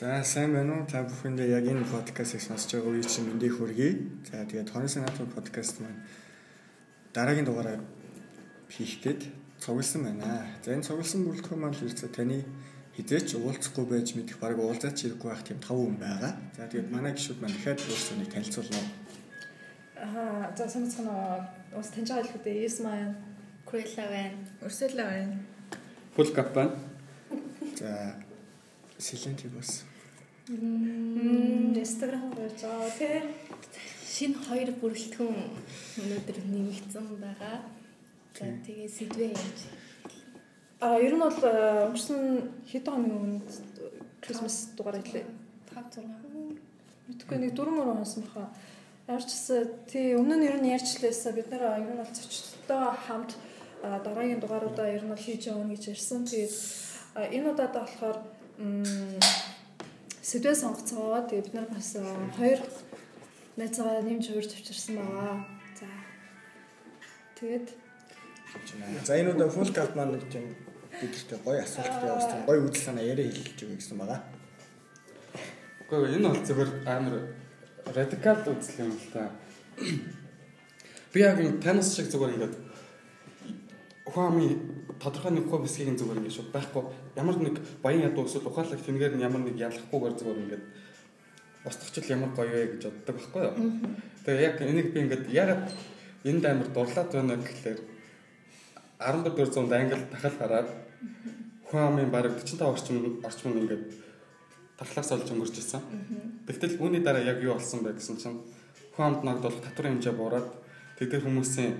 За сайн байна уу? Та бүхэндээ яг энэ подкастыг сонсож байгаа үеийн чинь мэндийг хүргэе. За тэгээд Тонс Натур подкаст маань дараагийн дугаараа хийх гээд цугласан байна. За энэ цугласан бүрэлдэхүүн маань ерөөсөө таны хизээч уулзахгүй байж мэдэх баг уулзаач хэрэггүй байх тийм тав хүн байгаа. За тэгээд манай гişүүд маань дахиад өөрсдөө нэг танилцуулна. Аа за самцхан ус таньж байгаа хэлэхдээ маань Куэла байна. Урсэлла байна. Фул кап байна. За Силенти бас. Instagram дээр заа тий. Шинэ хоёр бүрэлдэхүүн өнөөдөр нэмэгдсэн байгаа. За тэгээ сэдвээ яаж А ер нь бол э, өнгөрсөн хэдэн хоногийн өмнө Christmas дугаар хэлээ. 5 6 Мэдхгүй нэг дөрөв мөрөө хонсон баха. Ямар ч гэсэн тий өмнө нь ер нь ярьчлаасаа бид нэр ер нь бол зочдтой хамт дараагийн дугааруудаа ер нь бол хийж явна гэж ярьсан. Тэгээд энэ удаад болохоор сэдвээ сонгоцгоо. Тэгээд бид нар бас а, хоёр найзгаа нэмж хувирж авчирсан байгаа. За. Тэгээд За энэ удаа фул кап маань нэг тийм бидэртээ гоё асуулт явуулсан. Гоё үзэл санаа яриа хэлж өгье гэсэн байгаа. Гэхдээ энэ бол зөвхөн амар радикал үзэл юм л та. Би яг энэ танаас шиг зүгээр ингээд ухаами тодорхой нэг хувь хэсгийг зүгээр ингээд шууд байхгүй ямар нэг баян ядуу эсвэл ухаалаг тэнгээр нь ямар нэг ялахгүйгээр зүгээр ингээд устгачл ямар гоё вэ гэж боддог байхгүй юу. Тэгээ яг энийг би ингээд ягаад энд амар дурлаад байна гэхлээр 1400 англи дахал гараад ухаамын бараг 45 орчим орчим нь ингээд тархлаас олж өнгөрч ирсэн. Тэгтэл үүний дараа яг юу болсон бэ гэсэн чинь ухаамд ногдвол татварын хэмжээ буураад тэдгээр хүмүүсийн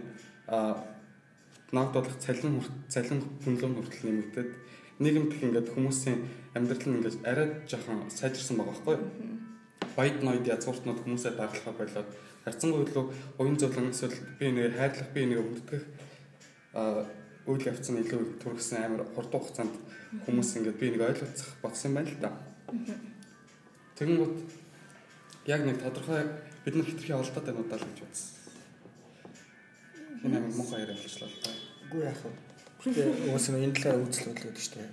а ногдволох цалин цалин хөндлөм хүртэл нэмэгдээд нийгэмдх ингээд хүмүүсийн амьдрал нь ингээд арай жоохон сайжирсан байгаа байхгүй юу? Баяд ноёд язгууртнууд хүмүүсээ дагалахаа болоод харьцангуй илүү уян зөвлөн эсвэл би нэг хайрлах би нэг өвддөх а үйл явц нь илүү түргэсэн амар хурдан хугацаанд хүмүүс ингээд би нэг ойлгоцох бодсон юм байна л да. Тэгэнгүүт яг нэг тодорхой бид нар хитрхи олдоод байна удаа л гэж бодсон. Энэ амар муухай яриа болчихлоо л да. Үгүй яах вэ? Тэгээ уус нь энэ талаар үзэл бодлоо шүү дээ.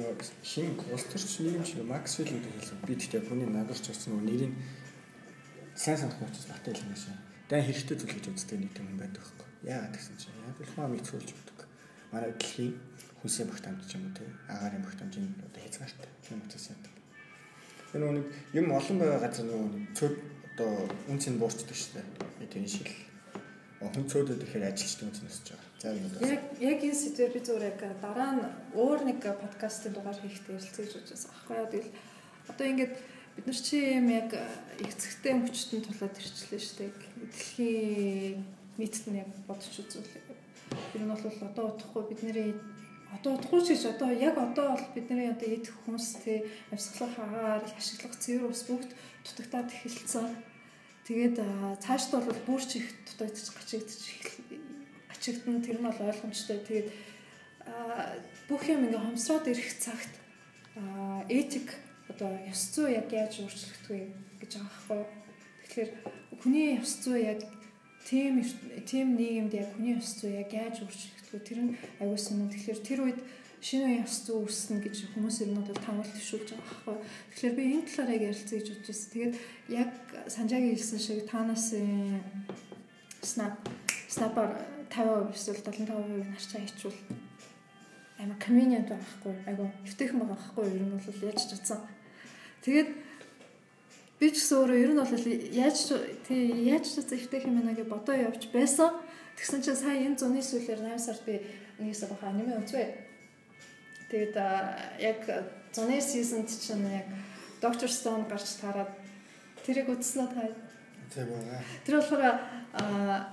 Нөгөө хин улс төрч нийгэмч Максвелл гэдэг хэлсэн. Би тэгтээ хүний надарч орсон нөгөө нэрийг сайн санах учраас батал юм шиг. Дан хэрэгтэй зүйл гэж үздэг нэг юм байдаг байхгүй. Яагаад гэсэн чинь яг л хаа мэдсүүлж өгдөг. Манай дэлхийн хүнсийн багтаамж ч юм уу те агаарын багтаамжийн одоо хязгаартай. Тийм учраас яадаг. Энэ нэг юм олон байгаа газар нөгөө цөд одоо үнцэн буурчдаг шүү дээ. Тийм шиг л хүн цөөдөд ихээр ажилчдаг үнц өсөж байгаа. За энэ удаа. яг яг энэ сэдвээр би зүгээр яг дараа нь өөр нэг подкастын дугаар хийхдээ ярилцъя гэж бодож байгаа байхгүй яа тэгэл одоо ингээд бид нар чи юм яг эцэгтэй хүчтэн тулаад ирчлээ шүү дээ. Дэлхийн нийтэд нь яг бодож үзвэл ер нь бол одоо удахгүй бидний одоо удахгүй ч гэж одоо яг одоо бол бидний одоо идэх хүнс тэ амьсгалах агаар ашиглах цэвэр ус бүгд дутагтаад эхэлсэн. Тэгээд цаашд бол бүр ч их дутагдчих гачигдчих ачигдсан тэр нь бол ойлгомжтой. Тэгээд бүх юм ингээ хомсроод ирэх цагт этик одоо ёс зүй яг яаж өөрчлөгдөх вэ гэж байгаа байхгүй. Тэгэхээр хүний ёс зүй яг тийм тийм нийгэмд яг хүний ёс зүй яг яаж өөрчлөгдөх вэ? Тэр нь аюул сонин. Тэгэхээр тэр үед шинэ ёс зүй үүснэ гэж хүмүүс ер нь бол тамал төвшүүлж байгаа байхгүй. Тэгэхээр би энэ талаар яг ярилцъя гэж бодож байна. Тэгээд яг Санжаагийн хэлсэн шиг танаас снап снапаар 50% эсвэл 75% нарчаа хийчүүл амар convenient байхгүй. Айгу эвтэйхэн байгаа байхгүй. Ер нь бол яаж чадсан. Тэгээд би ч гэсэн өөрөө ер нь бол яаж тий яаж чадсан эвтэйхэн мэнэ гэж бодоо явж байсан. Тэгсэн чинь сая энэ зуны сүүлээр 8 сард би нэгээс баха аниме үзвэ. Тэгээд яг зуны сизонд чинь яг Доктор Стоун гарч таарад тэрийг үзсэн нь таа. Тийм байгаа. Тэр болохоор а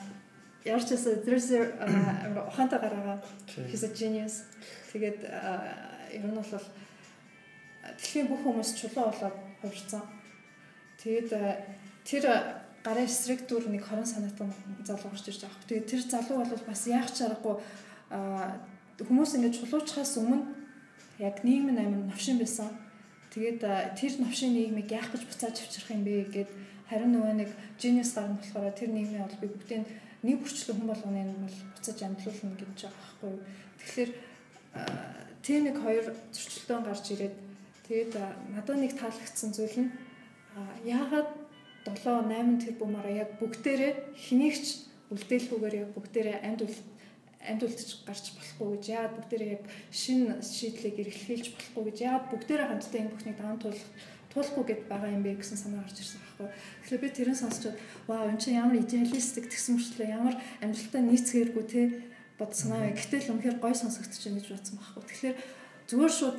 ямар ч байсан there's ухаантай гараагаа he's a genius. Тэгээд ер нь бол дэлхийн бүх хүмүүс чулуу болоод хувирсан. Тэгээд тэр гарын эсрэг дүр нэг 20 санаатан залуу гарч ирж байгаа. Тэгээд тэр залуу бол бас яах ч аргагүй хүмүүс ингэж чулуучхаас өмнө яг нийгэм амар новшин байсан. Тэгээд тэр новшин нийгмийг яах гэж буцааж авчрах юм бэ гэд харин нөгөө нэг genius гарна болохоор тэр нийгмийн бол би бүгдийг нэг бүрчлэн хүн болгоны нь бол буцааж амтлуулна гэж байгаа байхгүй. Тэгэхээр тийм нэг хоёр зөрчилдөөн гарч ирээд Тэгээд надад нэг таалагдсан зүйл нь яагаад 7 8 тэрбумаараа яг бүгдээрээ хэнийгч үлдээлгүйгээр яг бүгдээрээ амьд амьд үлдчих гарч болохгүй гэж яагаад бүгдээрээ яг шин шийдлийг эргэлхийлж болохгүй гэж яагаад бүгдээрээ хамтдаа энэ бүхнийг даван туулах туулахгүй гэд байгаа юм бэ гэсэн санаа гарч ирсэн байхгүй. Тэгэхээр би тэрэн сонсчод вау энэ чинь ямар идеалистик тэгсэн мөрчлөө ямар амжилттай нийцгээргүй те бод санаа бай. Гэтэл үнэхээр гой сонсогдож байна гэж бодсон байхгүй. Тэгэхээр зүгээр шууд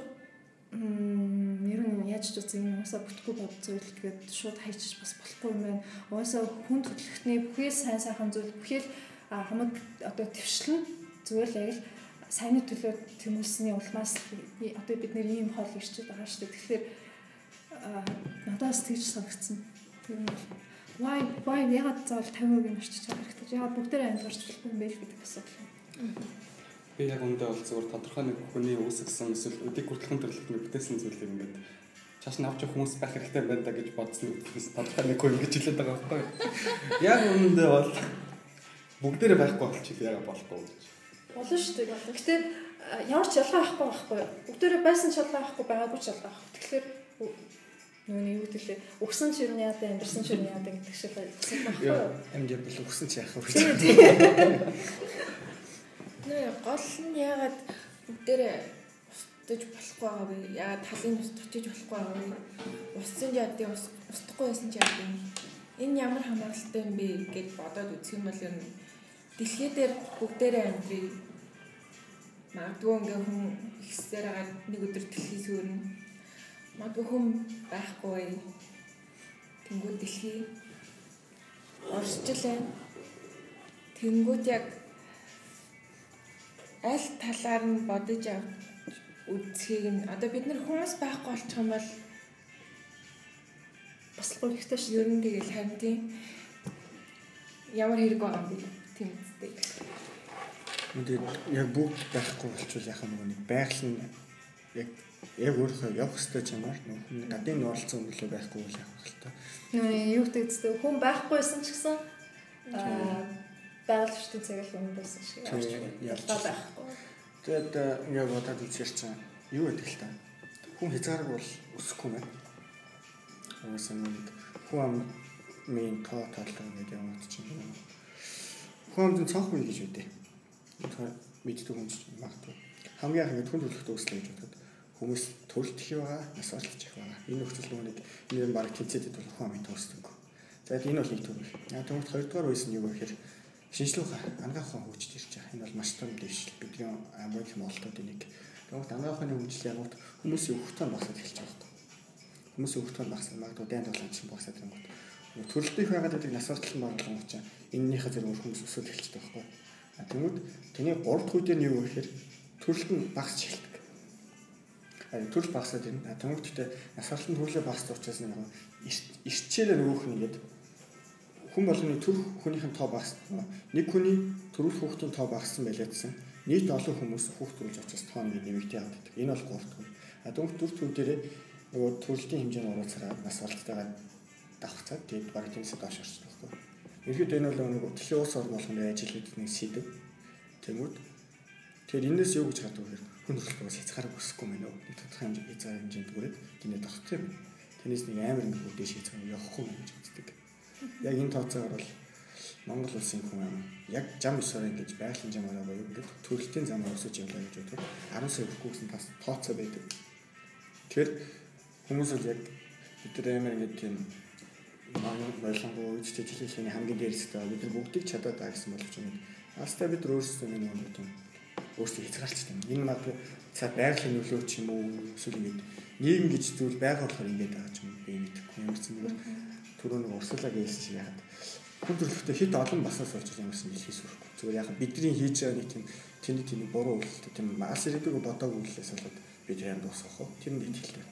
ер нь яаж ч үгүй юм уусаа бүтггүй бод зүйл тэгээд шууд хайчиж бас болохгүй юм байна. Уусаа хүн төлөвлөхний бүхэл сайн сайхан зүйл бүхэл хамаг одоо твшлэн зүгээр л яг л сайнны төлөө тэмүүлсний улмаас одоо бид нэр ийм хол ирчээд байгаа шүү дээ. Тэгэхээр надаас тэгж санагдсан. Тэр нь why why ягаад заавал 50% нь орчиж байгаа хэрэгтэй. Ягаад бүгдээрээ амьдарч болохгүй юм бэ гэдэг асуудал. Би яг өндөө бол зөвхөн тодорхой нэг хүний үүсгэсэн эсвэл өдийг хүртэлхэн төрлөختний бүтээсэн зүйлийг ингээд чааш нь авч хүмүүс байх хэрэгтэй байна да гэж бодсон тодорхой нэг хүн ингэж хэлээд байгаа байхгүй. Яг өндөө бол бүгдээрээ байхгүй болчих яага болохгүй гэж. Болно шүү дээ. Гэтэ ямар ч ялгаа байхгүй байхгүй. Бүгдээрээ байсан ч ялгаа байхгүй байгаагүй ч ялгаа байхгүй. Тэгэхээр Нүуний юу гэлээ өгсөн ч юм яадаг амьдсан ч юм яадаг гэдэг шиг байхгүй? Амьд бол өгсөн ч яах вэ? Нөө гол нь яагаад бүгдээрээ устдаж болохгүй байгаа вэ? Яагаад талын ус тучиж болохгүй байгаа вэ? Усцсан яадын ус устдахгүй байсан юм. Энэ ямар хамааралтай юм бэ гэж бодоод үзэх юм бол юм дэлхий дээр бүгдээрээ амьдрий. Магадгүй ингээ хүн ихсээр байгаа нэг өдөр дэлхий сүрнэ магадгүй хүм байхгүй тэнгууд дэлхий оршижлээ тэнгууд яг аль талаар нь бодож авч үзхийг нь одоо бид нар хүмүүс байхгүй болчих юм бол бас л хэрэгтэй шүү. Ер нь тэгэл харин тийм ямар хэрэг байгаа юм бэ? Тийм үстэй. Тэгээд яг бүгд байхгүй болчихвол яхаа нөгөө нэг байгаль нь яг яг өөрөө явах хэрэгтэй чамаар гадны нуурлцсан нөлөө байхгүй л явах л та. Юу гэдэг хүн байхгүйсэн ч гэсэн байгаль орчны цагаал хүн байсан шиг ялгаа байхгүй. Тэгээд ингээд бодоод чинь юу гэдэг л та. Хүн хязгаарг бол өсөхгүй мэн. Уусаа нэг хүн амын тоо тоолоо гэдэг юм уу чинь. Хүн амын цонх үе гэж үдээ. Мэддэг хүн магадгүй. Хамгийн их хүн төлөвлөлт үүслэ гэж боддог хүмүүс төрөлт их байгаа, нас олж их байгаа. Энэ нөхцөл нүг энэ баг тэнцэдэд бол хүн амын төгсдөг. За энэ бол нэг төр. Яг тэгвэл хоёрдугаар үеис нь юу гэхээр шинжлэх ухаан анагаахын хөгжиж ирж байгаа. Энэ бол маш том дэвшил. Бидний Америк монголтуудын нэг. Тэгвэл анагаахын хөгжил ягууд хүмүүсийн өгөхтөн багсаад эхэлж байгаа юм. Хүмүүсийн өгөхтөн багсаад магадгүй дайнд болон чинь багсаад юм байна. Төрөлт их байгаад байдаг нас орчлон бодлого учраас энэнийхээ зэрэг хүмүүс өсөөл эхэлчихдэг байхгүй. Тэгмүүд тэний 3 дахь үедээ нь юу гэхээр төрөлт нь багасч эхэлдэг төрөл багасаад ирнэ. Тэнгүүтээ насварлын төрлөө багасдаг учраас нэг ирчээрээ нөгөөх нь гээд хүн болгоны төр хүнийхэн тоо багассан. Нэг хүний төрөл хүүхдийн тоо багассан байлаа гэсэн. Нийт олон хүмүүс хүүхд төрүүлж очиж тоо нэг нэмэгдээ яваад байдаг. Энэ бол гурав дахь. А дөнгөж дүр төр дээрээ нөгөө төрөлтийн хэмжээний уруулцаараа насварлтайгаа давхцаад тэгээд бараг тэнцээ доош орчихдог байхгүй. Ерхэд энэ бол нэг дэлхийн улс орн болгоны ажил хийдэг нэг сэдв. Тэнгүүд тэгэхээр энэс юу гэж хаддаг вэ? хүн төрөлхөөс хязгаарыг өсөхгүй мэнэ үү? Тодорхой хэмжээ хязгаар хэмжээнд бүрээд гинэ тогтох юм. Тэрнээс нэг амар нэг бүдэж хязгаар явахгүй юм гэж үздэг. Яг энэ тооцоогоор бол Монгол улсын хүн ам яг зам ёсоор ингэж байгалийн замаараа боيو ингээд төрөлтийн замаар өсөж явлаа гэж бодоход 10 сая өгөхгүй гэсэн бас тооцоо байдаг. Тэгэхээр хүмүүс бол яг бид нар амар ингэж тийм маань байлангуу үедтэй жилийн хамгийн дээрстэй бид нар бүгдийг чадаад байгаа гэсэн боловч юм. Астаа бид өөрсдөө нэг юм тийм өөрсдөө хязгаарчтай юм. Энэ мад цаа байгалийн нөлөө ч юм уу эсвэл ингэ нийгэм гэж зүйл байгаа болохоор ингэж байгаа юм би мэдэхгүй зүгээр түрүү нэг урсгалаа гээсэн шиг яхад хүн төрөлхтөө хит олон басаас болж ямарсан жил хийсвэрхгүй. Зүгээр яхад бидний хийж байгаа нэг тийм тэнд тийм буруу үйлдэл тийм мас ирээдүг бодоагүй үйлээс болоод бид янд дуусгах уу? Тэр нь итгэлтэй.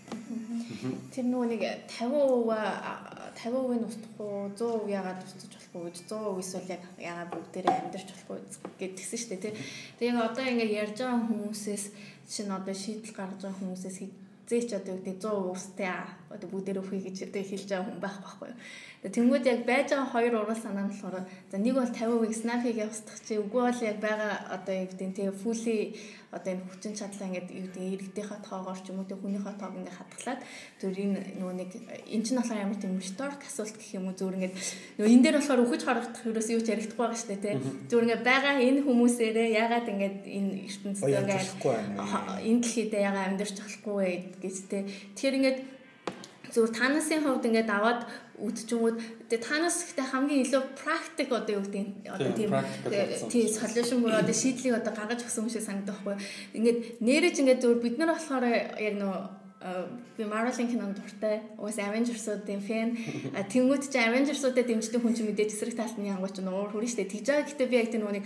Тэр нөгөө нэг 50% 50% нь устгах уу, 100% яагаад устгаж болохгүй гэж 100% эсвэл яг яагаад бүгдээрээ амьдарч болохгүй гэдгсэн шүү дээ, тий. Тэгээ яг одоо ингээд ярьж байгаа хүмүүсээс чинь одоо шийдэл гаргаж байгаа хүмүүсээс зээч одоо юу гэдэг 100 уустай одоо бүгдээр өхөе гэж одоо хэлж байгаа хүн байх байхгүй. Тэнгүүд яг байж байгаа хоёр урал санаа нь болохоор за нэг бол 50% snap-ийг явуулах чи үгүй бол яг байгаа одоо юу гэдэг тэгээ fully одоо энэ хүчин чадлаа ингээд юу гэдэг иргэдийнхээ тоогоор ч юм уу тэг хүнийхээ тоог ингээд хадгалаад зөв энэ нөгөө нэг эн чинь болохоор ямар тийм rhetoric асуулт гэх юм уу зөв ингээд нөгөө энэ дээр болохоор үхэж харагдах юус юу ч ярихдаггүй байгаа шүү дээ тий. Зөв ингээд байгаа энэ хүмүүсээрээ ягаад ингээд энэ ертөнцид ингээд энэ дэлхийд ягаад амьдарч болохгүй гэж тий. Тэгэхээр ингээд зөв танасын хувьд ингээд аваад үдчингүүд тэгээ танаас ихтэй хамгийн илүү практик одоо юу гэдэг одоо тийм тийм солиушн бүр одоо шийдлийг одоо гаргаж өгсөн юм шиг санагдах байхгүй. Ингээд нэрэж ингээд зөв бид нар болохоор яг нөө би Marvel-ийн кинонд дуртай. Уус Avengers-уудын фэн. Тэнгүүд чи Avengers-уудад дэмждэг хүн чинь мэдээж эсрэг талд нь янгууч нуур хүрэн штэ. Тэгж байгаа гэхдээ би яг тэр нэг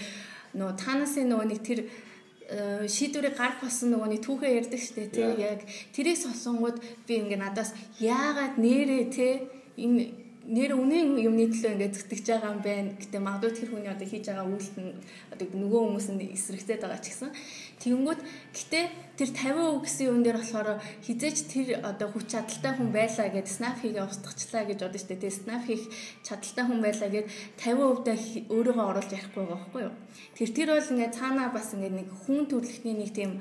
нөгөө танасын нөгөө нэг тэр шийдвэрийг гарах болсон нөгөө нэг түүхээ ярьдаг штэ тий яг тэрийг сонсонгууд би ингээ надаас яагаад нэрээ тий? Энэ нэр үнэн юмны төлөө ингээд зүтгэж байгаа юм байна. Гэтэ магадгүй тэр хүний одоо хийж байгаа үйлс нь одоо нөгөө хүмүүс нь эсрэгцээд байгаа ч гэсэн. Тэгэнгүүт гэтэ тэр 50% гэсэн юм дээр болохоор хизээч тэр одоо хүч чадалтай хүн байлаа гэд snap хийгээ устгачлаа гэж бодож штэ. Тэгээ snap хийх чадалтай хүн байлаа гэд 50%-аа өөрийгөө оруулж ярихгүй байгаа байхгүй юу. Тэр тэр бол ингээд цаанаа бас ингээд нэг хүн төрөлхтний нэг тийм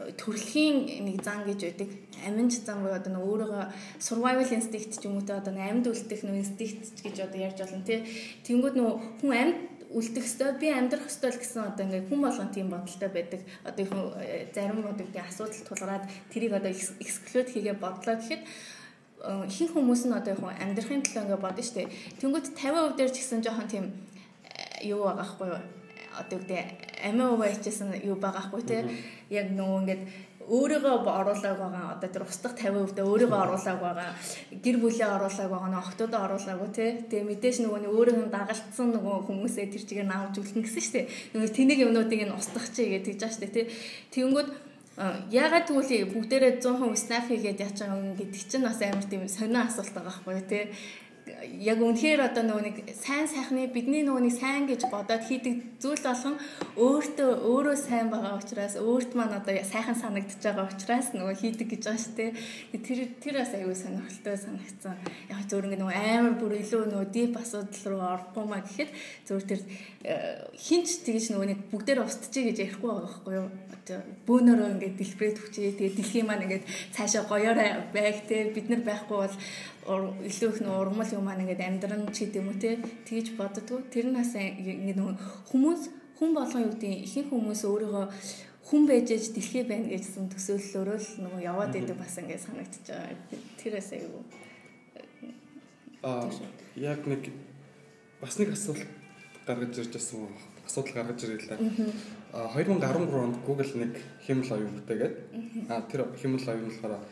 төрөлхийн нэг зан гэж байдаг. Аминч зан буюу одоо өөрийгөө survival instinct ч юм уу те одоо амьд үлдэх нөө instinct гэж одоо ярьж болно тий. Тэнгүүд нөө хүн амьд үлдэх ёстой би амьдрах ёстой л гэсэн одоо ингээ хүн болгон тийм бодолтой байдаг. Одоо их э, зарим одоо асуудал тулгараад тэрийг одоо exclude хийгээ бодлоо гэхэд э, хин хүмүүс нь одоо яг амьдрахын төлөө ингээ бодно штэ. Тэнгүүд 50% дээр ч гэсэн жоохон тийм э, юу байгаа хгүй юу? Одоо үгтэй амиа уу байчсан юу байгаа хгүй те яг нөгөө ингээд өөрийгөө оруулаг байгаа одоо тэр устдах 50% дэ өөрийгөө оруулаг байгаа гэр бүлээ оруулаг байгаа нөө охтуудаа оруулаагүй тий Тэгээ мэдээж нөгөө нэг өөрийгөө дагалтсан нөгөө хүмүүсээ тэр чигээр наавж үлдэн гэсэн дээ. Нөгөө тэнэг юмнуудыг нь устгах чи гэдэг шүү дээ тий Тэнгүүд ягаад тэгвэл бүгдээрээ 100% snap хийгээд яач байгаа юм гэдэг чинь бас амар тийм сонио асуулт байгаа байхгүй тий яг үнэхээр одоо нөгөө нэг сайн сайхны бидний нөгөө нэг сайн гэж бодоод хийдэг зүйл болгон өөртөө өөрөө сайн байгаа учраас өөрт маань одоо сайхан санагдчихж байгаа учраас нөгөө хийдэг гэж байгаа шүү дээ. Тэр тэр бас аюу сонирхолтой санагдсан. Яг зөвөр ингэ нөгөө амар бүр илүү нөгөө дип асуудал руу орохгүй маа гэхэд зөвөр тэр э, хинч тэгж нөгөө нэг бүгдээр устчих гэж ярихгүй байгаа байхгүй юу? Одоо бөөнөрөө ингэ дэлбэрээд хүчээ тэгээ дэлхийн маань ингэ цаашаа гоёорой байг те бид нар байхгүй бол илүү их нөө урмал юм маань ингээд амьдран ч гэдэм үү те тэгж боддгоо тэр нас ингээд хүмүүс хүн болгон юу гэдэг ихэнх хүмүүс өөрийгөө хүн байж ээж дэлхий байна гэжсэн төсөөллөөрөө л нөгөө яваад идэг бас ингээд санагдчихж байгаа. Тэрээс аюу. Аа яг нэг бас нэг асуулт гаргаж ирж байсан асуудал гаргаж да. Аа 2013 онд Google нэг хэмэл оюун бүтээгээд аа тэр хэмэл оюун болохоор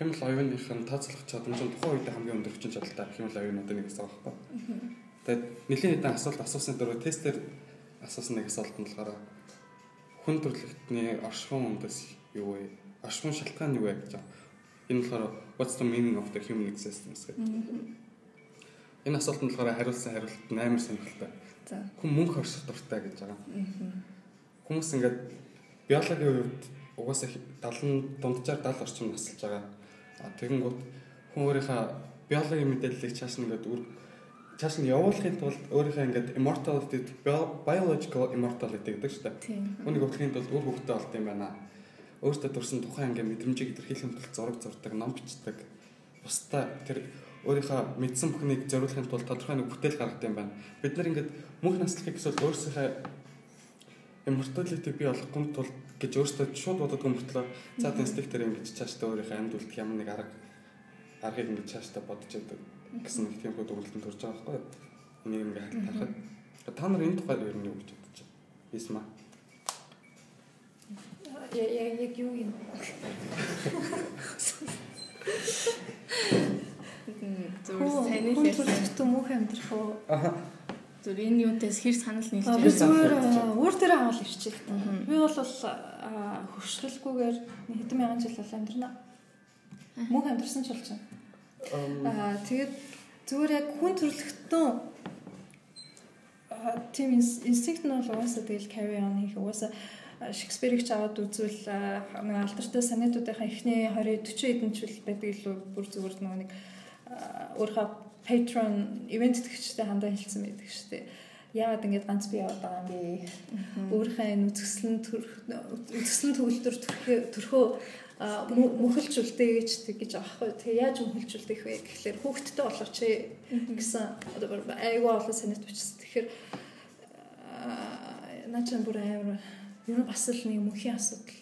хямл оюуных нь тооцоолох чадамж нь тухайн үед хамгийн өндөр хүчин чадалтай хямл оюунуудын нэг гэсэн байгаа байхгүй. Тэгээд нэлийн хэдэн асуулт асуусан дөрөв тестээр асуусан нэг асуулт нь болохоор хүн төрөлхтний оршихуун үндэс юу вэ? Оршихуун шалтгаан юу вэ гэж байна. Энэ болохоор what's the meaning of the human existence гэдэг. Энэ асуулт нь болохоор хариулсан хариулт амар сонирхолтой. Хүн мөнх орших дуртай гэж байгаа. Хүмүүс ингээд биологийн хувьд угаасаа 70 дунджаар 70 орчим насалж байгаа Тэгэнгүүт хүн өөрийнхөө биологийн мэдээллийг чааш нь ингээд үр чааш нь явуулахын тулд өөрийнхөө ингээд immortality biological immortality гэдэг дээ. Үүнийг өгөхийн тулд үр хөвгтэй болт юм байна. Өөртөө төрсэн тухайн ингээд мэдрэмжийг илэрхийлэхийн тулд зураг зурдаг, ном бичдэг. Бусдаа тэр өөрийнхөө мэдсэн бүхнийг зориулахын тулд тодорхой нэг бүтээл гаргадаг юм байна. Бид нар ингээд мөнх наслахыг эсвэл өөрсдийнхөө immortality бий болгохын тулд гэж өөртөө шууд бодоод гомөртлөө за инстинктээр ингэж цаашдаа өөрийнхөө амьд үлдэх ямар нэг арга аргыг ингэж цаашдаа бодож яадаг гэсэн нэг тийм хөдөлгөлтөнд төрж байгаа байхгүй юу? Энийг ингээ харахад та нар энэ тухайд ер нь юу гэж бодож байна? Бисма. Я я яг юу юм. Зөв сайн л хэлсэн. Мөнх амьдрах уу? Аха Зүр энэ юунтээс хэр санал нийлж? Би зүгээр өөр төрөө аваад ирчихээ. Би бол хөвшрэлгүйгээр хэдэн мянган жил бол амьдрна. Мөнх амьдрсан ч болж байна. Аа тэгээд зүгээр яг хүн төрлөختөн тийм инстинкт нь бол угаасаа тэгэл carry on хийх угаасаа Шекспирийг ч аваад үзвэл нэг алдартай сонетуудынхаа эхний 20 40 эдэн жил байдаг илүү бүр зүгээр нэг өөрийнхөө патрон ивент төгчтэй хандаа хэлсэн байдаг шүү дээ. Яагаад ингэж ганц би яваад байгаа юм бэ? Өөрийнхөө энэ үзэсгэлэн үзэсгэлэн төгөлдөр төрхөө мөхөлжүүлдэг гэж тэгэж аахгүй. Тэгээ яаж мөхөлжүүлдэг вэ гэхлээр хүүхдтэй болооч гэсэн айгаа олон санаад бичсэн. Тэгэхээр наачаа бүр амар ер нь бас л нэг мөхийн асуудал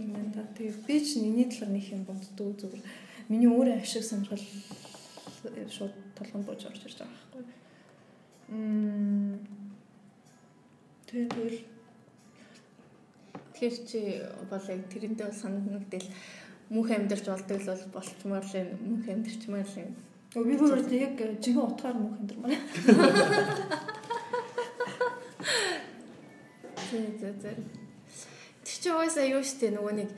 юм байна. Тэгээ би ч миний талаар нэг юм боддгоо зүгээр. Миний өөрөө ашиг сонирхол шууд толгонд бууж орж ирж байгаа байхгүй. Мм тэгэл Тэгэхээр чи бол яг тэрнтэй бол санагдал мөнх амьдарч болдог л бол болчмоор л мөнх амьдарчмаар л юм. Би бүр яг жихэн утгаар мөнх амьдармаар. Зэ зэ зэ. Тэр чи угаасаа юу штэ нөгөө нэг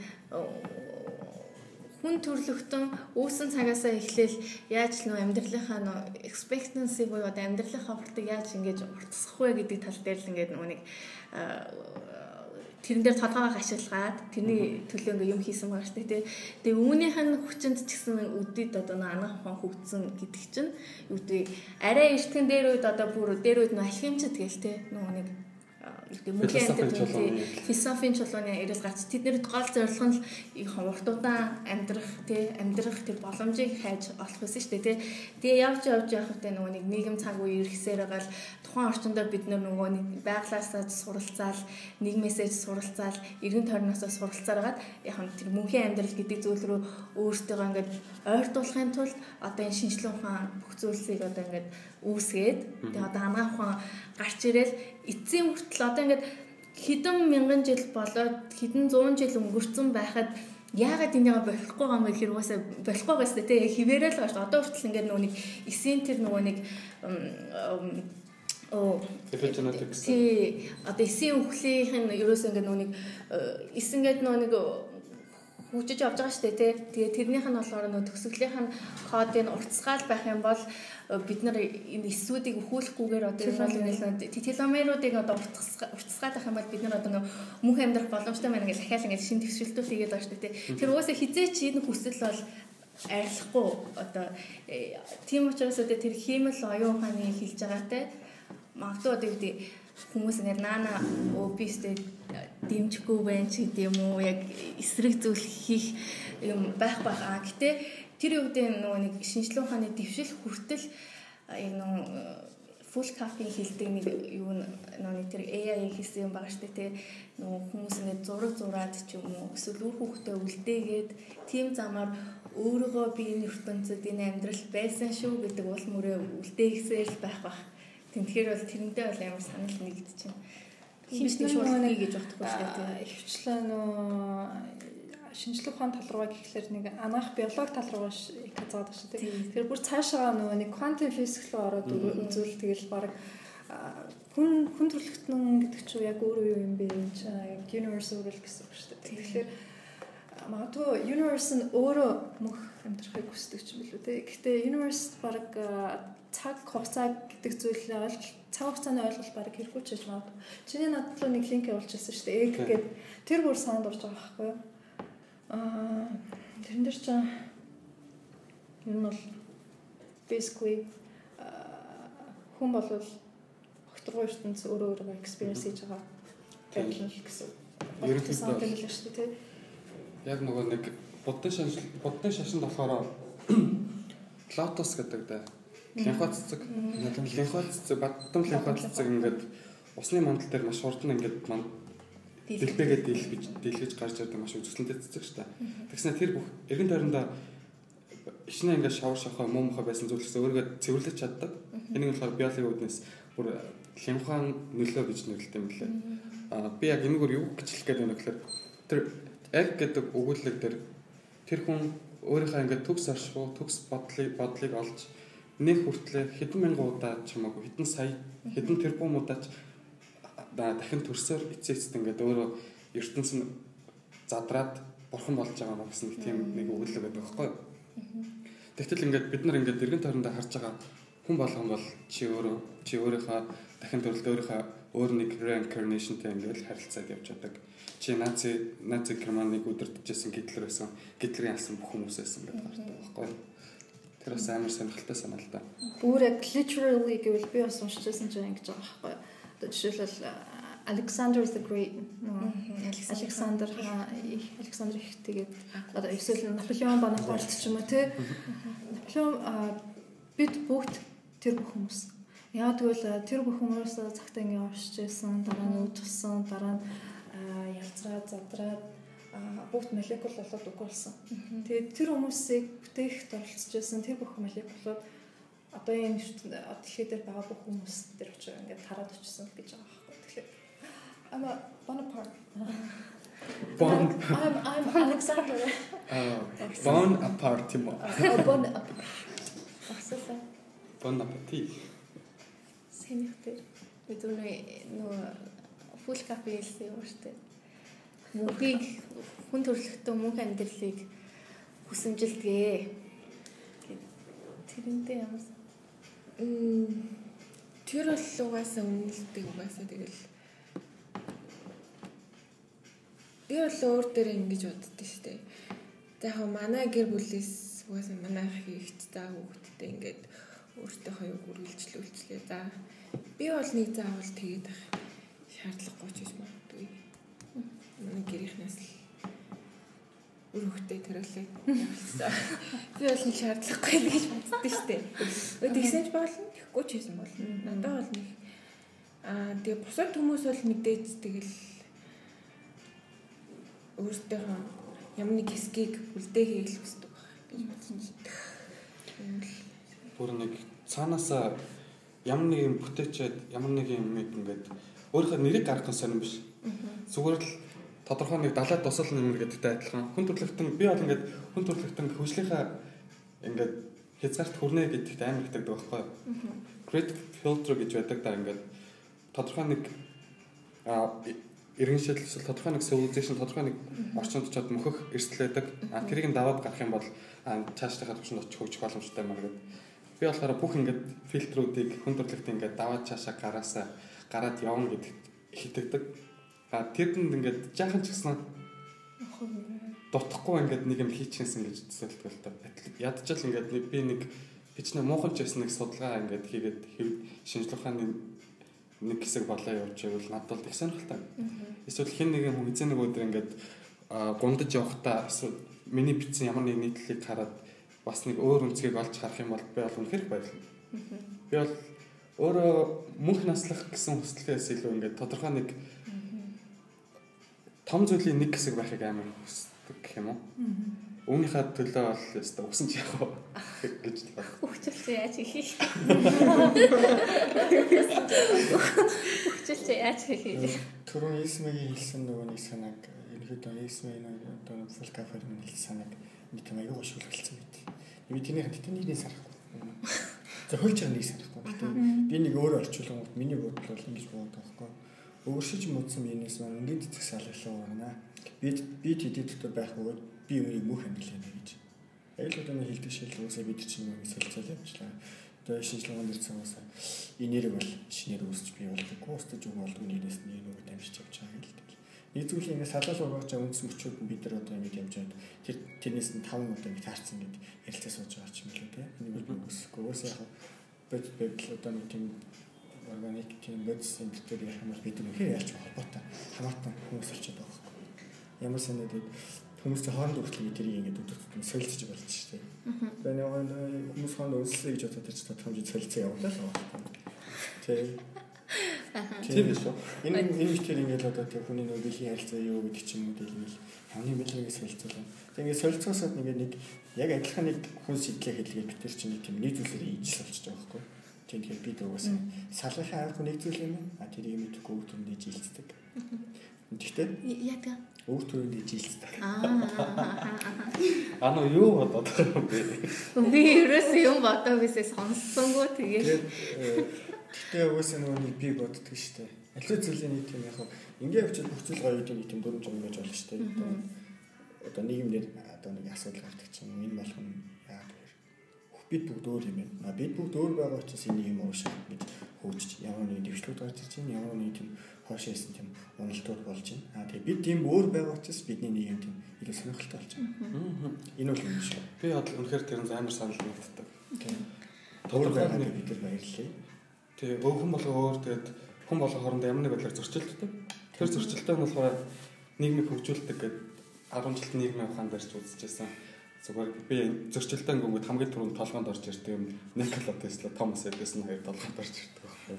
хүн төрлөختөн үүсэн цагаасаа эхлээл яаж л нөө амьдралынхаа нөө expectancy буюу амьдралынхаа хүртэг яаж ингэж уртсах вэ гэдэг тал дээр л ингээд нэг тэрэн дээр толгоогоо ашиглаад тэрний төлөө ингээ юм хийсэн байгаа шүү дээ. Тэгээ үүнийх нь хүчинд ч гэсэн үдэд одоо анх ухаан хөгдсөн гэдэг чинь юу гэдэг арай эртгэн дээр үед одоо бүр дээр үед нөх алхимчд гээл те нөгөө нэг амьдрал философийн чулууны яриад гарч тэднэрд гол зорилго нь их уртудаан амьдрах тий амьдрах тэр боломжийг хайж олох байсан шүү дээ тий. Тэгээ явж явж явах хөтэ нөгөө нэг нийгэм цаг үе ирэхсээр байгаа л тухайн орчиндөө бид нөгөө нэг байглаасаа суралцаал нийгмээсээ суралцаал эргэн тойрноосоо суралцааргаад яг нь тэр мөнхийн амьдрал гэдэг зүйл рүү өөртөө ингээд ойртуулахын тулд одоо энэ шинжлэх ухаан бүх зүйлсийг одоо ингээд үүсгээд тэгээ одоо анагаах ухаан гарч ирэл эцсийн хүртэл одоо ингээд хэдэн мянган жил болоод хэдэн зуун жил өнгөрцөн байхад яагаад энийг болохгүй юм бэ гэхээр угаасаа болохгүй байсан тий хിവэрэл байгаа шүү одоо хүртэл ингээд нөгөө нэг эсийн тэр нөгөө нэг оо тий одоо эсийн үхлийнх нь ерөөсөө ингээд нөгөө нэг эсэнгээд нөгөө нэг хөгжиж явж байгаа шүү дээ тий. Тэгээ тэрнийх нь болохоор нөө төгсгөлийнх нь кодыг уртсгаал байх юм бол э, бид нар энэ эсүүдийг өхүүлэхгүйгээр одоо энэ бол нэг теломеруудыг одоо уртсгаад байх юм бол бид нар одоо нөө мөнх амьдрах боломжтой байна гэж дахиад ингээд шин төвшөлтүүд хийгээд байгаа шүү дээ тий. Тэр угаасаа хизээч энэ хүсэл бол арилахгүй одоо э, тийм учраас одоо тэр хиймэл оюун ухааны хэлж байгаа те магадгүй одоо хүмүүс ингээд наана өөбистэй дэмжихгүй байх ч гэдэм үү яг эсрэг зүйл хийх юм байх байх аа гэтээ тэр үедээ нөгөө нэг шинжилгээ ухааны дэвшил хүртэл яг нөгөө full caffeine хилдэг нэг юу нөгөө тэр AI хийсэн юм байгаа штэ тий нөгөө хүмүүс ингээд зураг зураад ч юм уу эсвэл үр хүүхдээ үлдээгээд тийм замаар өөрийгөө биений ертөнцид энэ амьдрал байсан шүү гэдэг уул мөрөө үлдээхсээр л байх бах Тэгэхээр бол тэрнтэй бол амар санал нэгдэж байна. Химчний шуурхай гэж бодохгүй шүү дээ. Ихэвчлэн нөө шинжлэх ухааны тал руугаа гэхлээр нэг анаах биолог тал руугаа их хазаад байна шүү дээ. Тэгэхээр бүр цаашаа нөгөө нэг квантын физик руу ороод үзвэл тэгэл баг хүн хүн төрлөختнөн гэдэг чинь яг өөр юу юм бэ? Энд чинь яг universal гэсэн үг шүү дээ. Тэгэхээр магадгүй universe нь өөрөө мөх амьдрахыг хүсдэг ч юм билүү те. Гэхдээ universe баг цаг хугацаа гэдэг зүйлээ ойлгол цаг хугацааны ойлголт ч гэж магадгүй. Чиний надад руу нэг линк явуулчихсан шүү дээ. Egg гэдэг тэр бүр санд орж байгаа байхгүй юу? Аа тэрэн дээр ер нь бол basically хүн бол огторгой ертөнц өөрөө өөрөө experience хийж байгаа байдлаа гэсэн. Ерөнхийдөө шүү дээ. Яг нөгөө нэг буддын шашин буддын шашинд болохоор лотос гэдэг дээ Линхот цэцэг. Линхот цэцэг, баттам линхот цэцэг ингээд усны мандал дээр маш хурдан ингээд манд дэлбэгээ дийлгэж дийлгэж гарч ирдэг маш үзэсгэлэнтэй цэцэг шүү дээ. Тэгснэ тэр бүх эргэн тойрондоо ичнэ ингээд шавар шахаа муу мохоо байсан зүйлс өөрийгөө цэвэрлэж чаддаг. Энийг болохоор биологийн үүднээс бүр линхаан нөлөө гэж нэрлэдэг юм лээ. Аа би яг энэгээр юу гэж хэлэх гээд байна гэхээр тэр яг гэдэг өгүүлэг дээр тэр хүн өөрийнхөө ингээд төгс оршихуу төгс бодлыг бодлыг олж нэг хүртлээр хэдэн мянган удаа ч уу хэдэн сая хэдэн тэрбум удаа ч дахин төрсөөр эцээцт ингээд өөрөө ертөнц нь задраад бурхан болж байгаа мó гэсэн тийм нэг өгүүлэг байдаг байхгүй юу. Тэгтэл ингээд бид нар ингээд эргэн тойрондоо харж байгаа хүн болгон бол чи өөрөө чи өөрийнхөө дахин төрөлд өөрийнхөө өөр нэг reincarnationтэй ингээд харилцаад явж байдаг. Чи наци наци Германыг удирдахжсэн Гитлер байсан. Гитлерийн алсан бүх хүмүүс байсан гэдэг гардаг байхгүй юу? Тэр бас амар сонирхолтой санаа л да. Бүр яг literally гэвэл би бас уншижсэн чинь ингэж байгаа байхгүй юу. Одоо жишээлбэл Alexander the Great Александр Александр их тэгээд одоо эсвэл Наполеон Бонапарт ч юм уу тий. Наполеон бид бүгд тэр бүх хүмүүс. Яг тэгвэл тэр бүх хүмүүс цагтаа ингэ оршиж байсан, дараа нь үд тусан, дараа нь а, ялцраад задраад бүгд молекул болоод үгүй болсон. Тэгээд тэр хүмүүсийг бүтээхт оролцож байсан тэр бүх молекулууд одоо энэ дэлхий дээр байгаа бүх хүмүүс тэр очиж ингээд тараад очсон гэж байгаа байхгүй. Тэгэхээр I'm a Bonaparte. Bon I'm I'm Alexander. Bon apart юм уу? Uh, bon Асуулаа. Bon appetit. Сэнийхтэй. Бид өнөө нөгөө фул кафе хэлсэн юм шүү дээ. Мөнхийг хүн төрөлхтөө мөнх амьдралыг хүсэмжилдэгэ. Тэрнтэй ямар тэр бол угаасаа үнэлдэг угаасаа тэгэл би бол өөр дээр ингэж боддөө штэ. За яг манай гэр бүлээс угаасаа манай ах ихт за хүүхдтэй ингээд өөртөө хоёуг үргэлжлүүлчлээ. За би бол нэг заавал тэгээд ах шаардлагагүй ч гэж Манай гэрийнхнээс л үр хөхтэй төрөлөө явуулсан. Би бол нэг шаардлагагүй л гэж боддөө штэ. Тэгсэн ч болно, тэгэхгүй ч гэсэн болно. Надад бол нэг аа тэгээ бусад хүмүүс бол мэдээж тэгэл өөртөө ямар нэг хэсгийг үлдээ хийх хүсдэг байх гэж бодсон л Бүр нэг цаанаасаа ямар нэг юм бүтээчээд ямар нэг юм ингээд өөрийнхөө нэрийг гаргах сонирн биш. Зүгээр л тодорхой нэг далаад тусал нэмэр гэдэгтэй адилхан хүн төрөлхтөн би бол ингээд хүн төрөлхтөн хөгжлийнхаа ингээд хязгаарт хүрнэ гэдэгт амар хэтэрдэг байхгүй. Critic filter гэж байдаг да ингээд тодорхой нэг а иргэн шийдэл эсвэл тодорхой нэг civilization тодорхой нэг орчинд очиод мөхөх эрсдэл байдаг. А тэрийг нь даваад гарах юм бол а цаашдаа төвшөнд очих хөгжих боломжтой маа гэдэг. Би болохоор бүх ингээд фильтрүүдийг хүн төрөлхтөн ингээд даваад цаашаа гараасаа гараад явна гэдэгт хитэгдэг. А тэрэнд ингээд жаахан ч гэсэн дутхгүй ингээд нэг юм хийчихсэн гэж төсөөлдөг л та. Ядчил ингээд нэг би нэг бичнэ муухан ч байсан нэг судалгаа ингээд хийгээд шинжлэх ухааны нэг хэсэг болоо явж байвал надад бол их сонирхолтой. Эсвэл хэн нэгэн хүн эзэн нэг өдөр ингээд гундаж явахдаа эсвэл миний бичсэн ямар нэг нийтлэлийг хараад бас нэг өөр үнцгийг олж харах юм бол би бол үнэхээр баярлана. Би бол өөрөө мөнх наслах гэсэн хүсэлтээс илүү ингээд тодорхой нэг том зүйлийн нэг хэсэг байхыг амар хүсдэг гэх юм уу? Үүнийхээ төлөө бол өстө усан ч яг гэж л байна. хөвчлөө яаж хийх? Хөвчлөө яаж хийх? Түрүүн Исмэгийн хэлсэн нөгөө нэг санааг ерөөдөө Исмэ нөгөө одоо фул кафе нь хэлсэн санааг нэг юм аягүй гошгүй хэлсэн байт. Би тэрний хатад нэг нэг сарахгүй. За хөлч нэг сарахгүй. Би нэг өөр орчуулгууд миний бодол бол ингэж боддог байхгүй. Өөршиж мөдсөн биенээс маань ингээд цэцэг салгалаа байна. Би би тэдэдтэй байх бөгөөд би үүнийг мөх амьдрал хийнэ гэж. Яг л одоо хэлдэг шилжүүлсээ бид чинь нэг солилцол явуулчлаа. Одоо шинжилгээнд ирсэн уусаа нэр бол шинээр үүсч бий болдог. Устж үг болдог нэрээс нь нөгөө дамжиж явж байгаа юм л дээ. Нэг зүйлийг ингээд салгал ургаж байгаа үндс мөчүүд нь бид нар одоо ингэж явж байгаа. Тэр тэрнээс нь таван одоо ингэ таарсан гэд ярилцаа сууж байгаа ч юм лээ тийм. Би үсэхгүй. Уусаа яг бод бод одоо нэг тийм органик тийм бодис төр ярих юм бол бид нэг яаж холбоотой хамаатан хүмүүс очиод байгаа байхгүй. Ямар санаад хүмүүсийн хооронд хүртэл тэрийг ингээд өдөртөд солилцож болж штеп. Тэгээ нэг хүмүүс хооронд өлсөе гэж бодоод чинь тодорхой солилцоо явуулаа л. Тэг. Тийм биш үү? Энэ энэ ихтэй ингээд одоо тэр хүний нөгөө дэлхийн харилцаа юу гэдэг ч юм уу гэл нэг хамгийн бэлгийг солилцоолаа. Тэг ингээд солилцоосод нэг нэг яг адилхан нэг хүн сэтлээ хэлгээд бид тэр чинь нэг тийм нийтүүлэр ийж болчихж байгаа байхгүй. Тийм тэгэхээр бид угаасаа салгахын арга нэг зүйл юм. А тэрийг мэдэхгүй үг төрөндөө жилддэг. Гэхдээ Яадаг. үг төрөндөө жилддэг. Аа. Нөө юу бодоод байгаа юм бэ? Би ерөөсөө юм бодоо бисээ сонссонгүй тэгээ. Тэгээд э, гэхдээ угаасаа нөгөө нэг би боддөг шүү дээ. Аливаа зүйлийн нэг тийм яг ингээ явчихад бүх зүйл гоё гэдэг тийм дөрөв жим гэж болно шүү дээ. Одоо- нийгэмдэр одоо нэг асуудал гардаг чинь энэ болох нь бид бүгд өөр юм байна. Бид бүгд өөр байгаа учраас энэ юм уушаа гэж хөгжиж ямар нэг дэвшлүүд гарч ирж байна. Ямар нэг тийм хоошоо исэн тийм уналтууд болж байна. А тэгээ бид тийм өөр байгаа учраас бидний нэг юм тийм илүү сонирхолтой болж байна. Энэ бол юм шүү. Би бол үнэхээр тэр нь амар санал нэгддэг. Тийм. Өөр Тодорхой байгаад бид нар баярлалаа. Тэгээ өө хүн болго өөр тэгээд хүн болго хоорондоо ямар нэг байдлаар зөрчилддөг. Тэр зөрчилтэй нь болохоор нийгмийг хөгжүүлдэг гэдэг 10 жилт нийгмийн ухаан дээр ч үзчихсэн. Зүгээр би зөрчилтэй өнгөд хамгийн түрүүнд толгоонд орж ирдэг юм. Никола Тесла, Томас Эдисон хоёр толгоонд орж ирдэг байхгүй.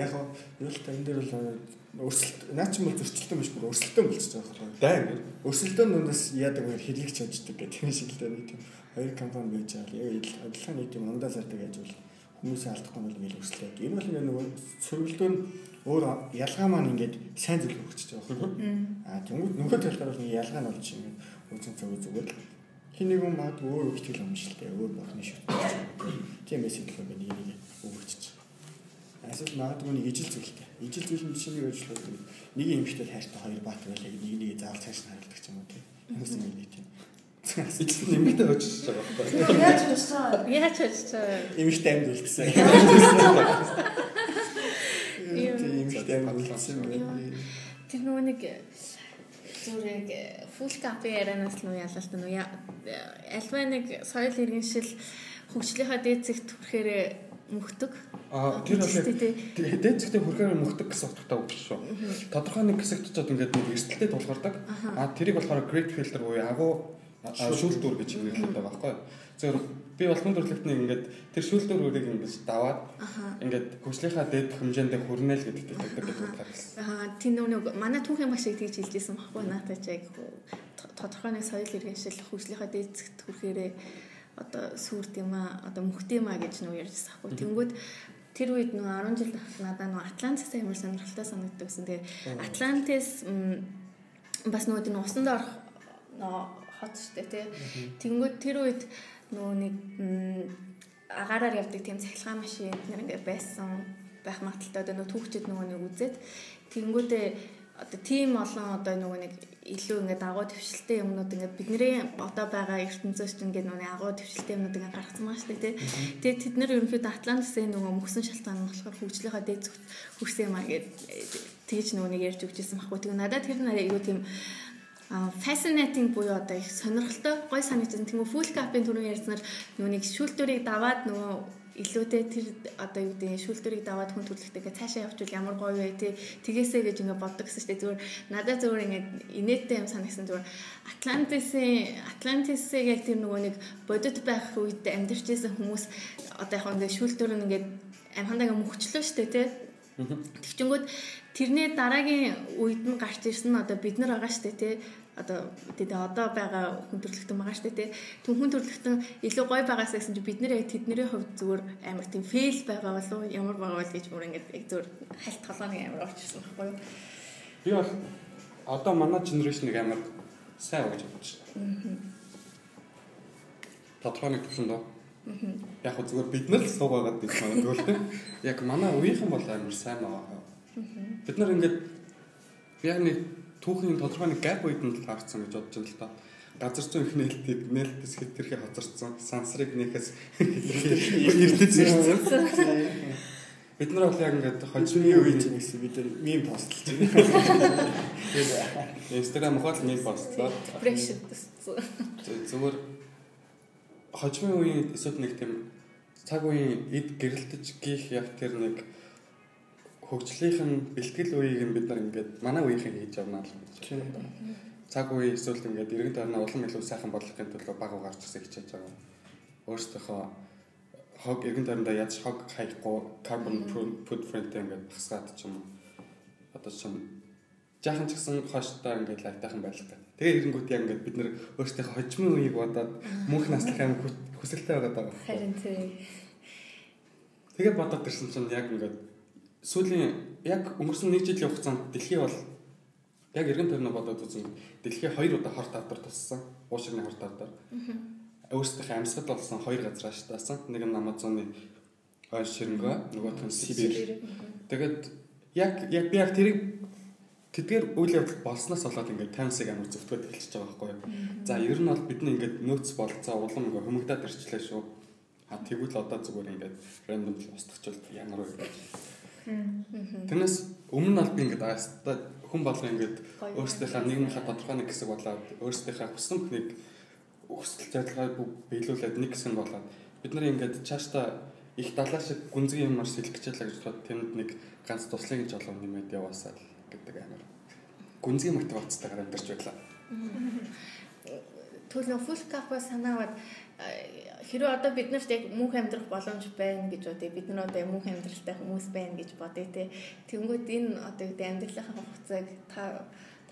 Яг нь юу л та энэ дээр бол өрсөлт наа чи бол зөрчилтөн биш бүр өрсөлтөн болчихж байгаа байхгүй. Дай ингэ. Өрсөлдөөн нүнээс яадаг вэ хэрэгч чаддаг гэх тийм шиг л дээ нэг тийм хоёр компани байж байгаа. Яг адилхан нэг тийм ундаа зардаг яаж бол хүмүүсийн алдахгүй бол ингээд өрсөлдөд. Энэ бол ингээд нөгөө сөргөлдөө нь өөр ялгаа маань ингээд сайн зүйл өгч байгаа байхгүй. Аа тэнгууд нөгөө талаар бол нэг ялгаа нь болж ингээд үзэн цагаа зүгээр л хин нэг юм маад өөр өгчл юм шиг л дээ. Өөр бохны шүт. Тийм мессеж л ингээд нэг өгч Эсвэл магадгүй нэг ижил зүйлтэй. Ижил зүйл нь шинийг өөрчлөлт нэг юм ихтэй хайртай хоёр баат байлаа нэг нэг заавал цааш нь харилдаг юм уу тийм. Хүмүүс юм нэг тийм. Эцэст нэмэгдээ очиж байгаа байхгүй. Яаж чусаа? Яаж чаа. Имэгтэй амьд үлдсэн. Тийм имэгтэй амьд үлдсэн. Тэр нөгөө нэг зүрэг фул капе ярианаас нь ялалт нь альва нэг соёл иргэншил хөгжлийнхаа дээд зэгт хүрэхээр мөхдөг. Аа тэр бол яг дээд зэгтээ хүрхээр мөхдөг гэсэн утгатай үг шүү. Тодорхой нэг хэсэгт очиод ингээд нэг эрсдэлтэй тулгардаг. Аа тэрийг болохоор great filter буюу агуу шүүлтүр гэж байгаа байхгүй. Зөв би бол хүн төрөлхтний ингээд тэр шүүлтүрүүдийг ингэж даваад ингээд хөгжлийнхаа дээд хэмжээндээ хүрнэ л гэдэгт итгэдэг гэдэг утгаар хэлсэн. Аа тийм нөгөө манай түүхийн багш шиг тэгж хэлжсэн баггүй наатаа ч яг тодорхой нэг соёл иргэншил хөгжлийнхаа дээд зэгт хүрэхээр одоо сүрд юм аа одоо мөхт юм аа гэж нөгөө ярьжсэн баггүй. Тэнгүүд тэр үед нөгөө 10 жил надад нөгөө Атлантис амар сонирхолтой санагддаг гэсэн. Тэгээ Атлантис бас нөгөө тийм усанд орох нөгөө хот штэ тий. Тэнгүүд тэр үед нөгөө нэг агаараар явдаг тийм цахилгаан машин нэр ингээд байсан байх магадaltaй одоо нөгөө түүхчид нөгөө нэг үзээд тэнгүүдээ одоо тийм олон одоо нөгөө нэг илүү ингээд агуу төвшөлтэй юмнууд ингээд бидний одоо байгаа ертөнцөөс ч ингээд нөгөө агуу төвшөлтэй юмнууд ингээд гаргацсан байгаа шүү дээ тий. Тэгээд тэд нар ерөнхийдөө Атлантисын нөгөө мөсөн шалтгаан нь болохоор хөгжлийнхаа дээд зүгт хүрсэн юм аа гэд тэгж нөгөө нэг ярьж өгчээсэн байхгүй. Тэгээ надад тэр нь айгүй тийм fascinating буюу одоо их сонирхолтой гой санагдсан. Тэнгүү full cap-ын түрүү ярьснаар нэг шүүлтүрийг даваад нөгөө илүүтэй тэр одоо юу гэдэг шүүлтүрийг даваад хүн төрөлхтэйгээ цаашаа явуул ямар гоё вэ тий тгээсэ гэж ингээ боддог гэсэн чинь зүгээр надад зүгээр ингээ инээдтэй юм санагсан зүгээр Атлантисын Атлантисыг яг тэр нөгөө нэг бодит байх үед амьдарч байсан хүмүүс одоо яг ингээ шүүлтүр нь ингээ амхандаа ингээ мөхчлөө штэ тий Тэгчингүүд тэрний дараагийн үед нь гарч ирсэн нь одоо бид нар байгаа штэ тий одоо тэгээ одоо байгаа хүн төрөлхтөн байгаа штэ тий түн хүн төрөлхтөн илүү гоё байгаас гэсэн чи бид нэр яг тэдний хувьд зүгээр амар тийм фейл байгаа болов уу ямар байгаа бол гэж бүр ингээд яг зүгээр хальт толгойн амар орчихсон байхгүй юу Би бол одоо манай генерашныг амар сайн гэж бодож байна. Нэг төвшөнд доо. Яг зүгээр бид нар л суугаад магадгүй л тийм. Яг манай үеийнхэн бол амар сайн байгаа. Бид нар ингээд яг нэг түүхийн тодорхой нэг gap үед нь л харцсан гэж бодож байна л та. Газар зүйн их нээлтийг нээлттэс хэтэрхий хоцорсон. Сансрыг нэхэс эрдэц ирсэн. Бид нар бол яг ингээд хожимны гэж нэгсэн бид нар мим постлж байна. Инстаграм хол нэг постлоо. depression төссөн Зүгээр хожимын үеийн эсвэл нэг тийм цаг үеийн эд гэрэлтэж гих яг тэр нэг хөгжлийнх нь бэлтгэл үеийг нь бид нар ингээд манай үеийнхэн хийж явна л гэж. Цаг үе эсвэл ингээд иргэн тойрноо улам илүү сайхан болгохын төлөө баг угаарч гэсэн хичээж байгаа. Өөрсдийнхөө хог иргэн тойрондоо яаж хог хаяхгүй carbon footprint ингээд багсгаад ч юм уу. Одоо чинь жаахан ч гэсэн хойштой ингээд лайтайхан байлтай. Тэгээ ирэнгүүт яг ингээд бид нэр өөрсдийнхөө хожимын үеийг бодоод мөнх наслах аим хүсэлтэй байгаа даа. харин тий Тэгээд бодоод ирсэн чинь яг ингээд сүүлийн яг өнгөрсөн нэг жилийн хугацаанд дэлхий бол яг эргэн тойрноо бодоод үзэн дэлхий хоёр удаа хорт авдар туссан. Уушигны хорт авдар. Өөрсдийнхөө амьсгал болсон хоёр газраа штаасан. Нэг нь Амазоны хойш ширэнгөө, нөгөөх нь Сибирь. Тэгээд яг яг би яг тэрийг тэдгээр үйл явдал болсноос болоод ингээд таймсыг амар зөвтгöd эхэлчихэж байгаа байхгүй юу. За ер нь бол бидний ингээд нөөц болцоо улам ингээд хүмүүдад ирчлээ шүү. А тэгвэл одоо зүгээр ингээд рандом устгачвал ямар вэ гэж. Тэрнээс өмнө нь бол би ингээд аста хүн болго ингээд өөрсдийнхээ нийгмийнхаа тодорхой нэг хэсэг болоод өөрсдийнхээ хүссэн бүхнийг өсөлт зорилгоо биелүүлээд нэг хэсэг болоод бид нар ингээд цаашдаа их далаа шиг гүнзгий юмар сэлгэж ялла гэж бодоод тэнд нэг ганц туслыг гэж олоо нэмээд яваасаа л гэдэг амар. Гүнзгий мотивацтайгаар амьдарч байлаа. Түл нөө фул капа санаавад хэрвээ одоо бид нарт яг мөнх амьдрах боломж байна гэж бодъё. Бид нар одоо мөнх амьдралтай хүмүүс байна гэж бодъё те. Тэнгүүд энэ одоо гэдэг амьдралынхаа хугацааг та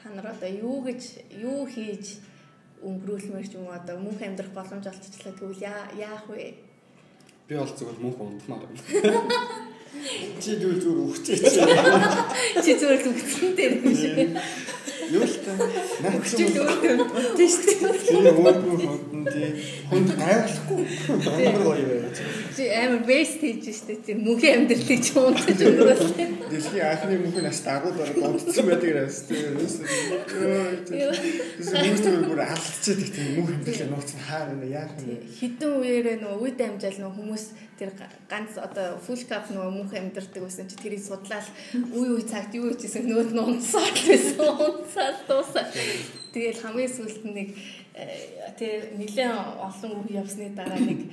та нар одоо юу гэж юу хийж өнгөрүүлмээр ч юм уу одоо мөнх амьдрах боломж олцчлаа тэгвэл яах вэ? Би бол зүгээр мөнх унтмаар байна чи дүүл зүгээр өгчээ чи зүгээр л дээр юм шиг Юу л та наач чи л өөдөө бодсон шүү дээ. чи өөдөө ходон тий хүнд гайвахгүй амар гоё байж. Чи амар бест хийж штэ чи мөнхийн амьдралыг чи унтаж өнгөрүүлсэн. Дэлхийн анхны мөнхийн нас дагууд ороод унтсан байдаг юм тий. Юусэн бүр алдчихад их тийм мөнх амьдралыг нууцсан хаа нэ яах вэ? Хідэн үеэрээ нөгөө үед амжаал нөгөө хүмүүс тэр ганц одоо фул кап нөгөө мөнх амьдрдаг байсан чи тэрийг судлаад үе үе цагт юу хийжсэн нөөд нь унсаад байсан. Унсаад дуусаа. Тэгэл хамгийн сүүлд нэг тэр нэлээд олон үе явсны дараа нэг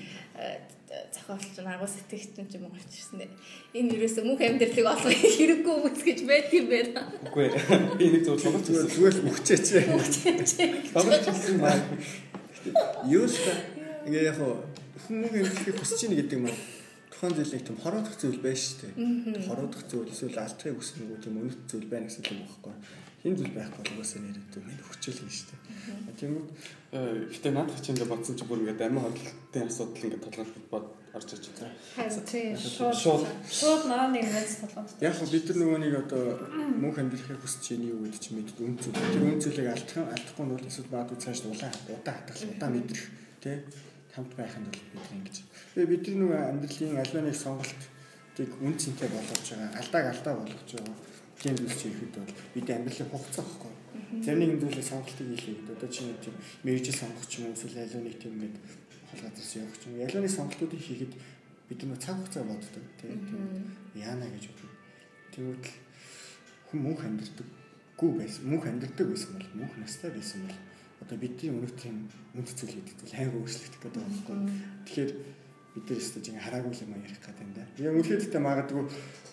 зохиолч агуу сэтгэгч юм уу гарчирсан. Энэ юусэн мөнх амьдралыг олох хэрэггүй үс гэж байт юм байна. Үгүй би нэг зөв тоглож зүгээр зүгээр л мөхчээч. Тоглож ирсэн маа. Юу л та ингээ яг хүмүүс амьдралыг хүсэж ийн гэдэг юм тухайн зүйлийг тийм хороодох зүйл байж штэ. Хороодох зүйл эсвэл алдахыг хүснэггүй тийм үнэт зүйл байна гэсэн юм багхгүй. Хин зүйл байхгүй бол угаасаа нэрээ минь хүчил юм штэ. Тэгмүүд гэтээ наадах чинь ингээ бодсон чи бүр ингээ амин хотлтын асуудал ингээ толгойд бод орж иж байгаа. Харин тийм шууд шууд наа нэг нэс толгойд. Яг бид нар нөгөө нэг одоо мөнх амьдрахыг хүсэж ийн юу гэдэг чинь мэд үн зүйл. Тэр үн зүйлийг алдах алдахгүй нь бол эсвэл баадуу цааш улаан удаа хатгах удаа мэдрэх тий хамт байх нь бол бид ингэж. Тэгээ бид нар нөгөө амьдралын аль нэг сонголтыг үн цэнтэй болгож байгаа. Алдааг алдаа болгож байгаа гэмбэл хийхэд бол бид амьдралын хугацаа байхгүй. Зарим нэг зүйлээ сонголтыг хийлээ гэдэг. Одоо чинь тийм мэрэгжил сонгох ч юм уу эсвэл аливаа нэг тийм ингээд хол газраас явах ч юм. Ялааны сонголтуудыг хийхэд бид нөө цаг хугацаа боддог тийм яана гэж боддог. Тэгвэл хүн мөнх амьдрдаггүй байсан. Мөнх амьдрдаг байсан бол мөнх настай байсан бол одоо бидний өнөөх тийм үнд цэцэл хийдэг. Айгаа өөрчлөгдөх гэдэг байхгүй. Тэгэхээр бид нар өстөж ингээ хараагүй юм ярих гэдэг юм да. Яг үнэхээр магадгүй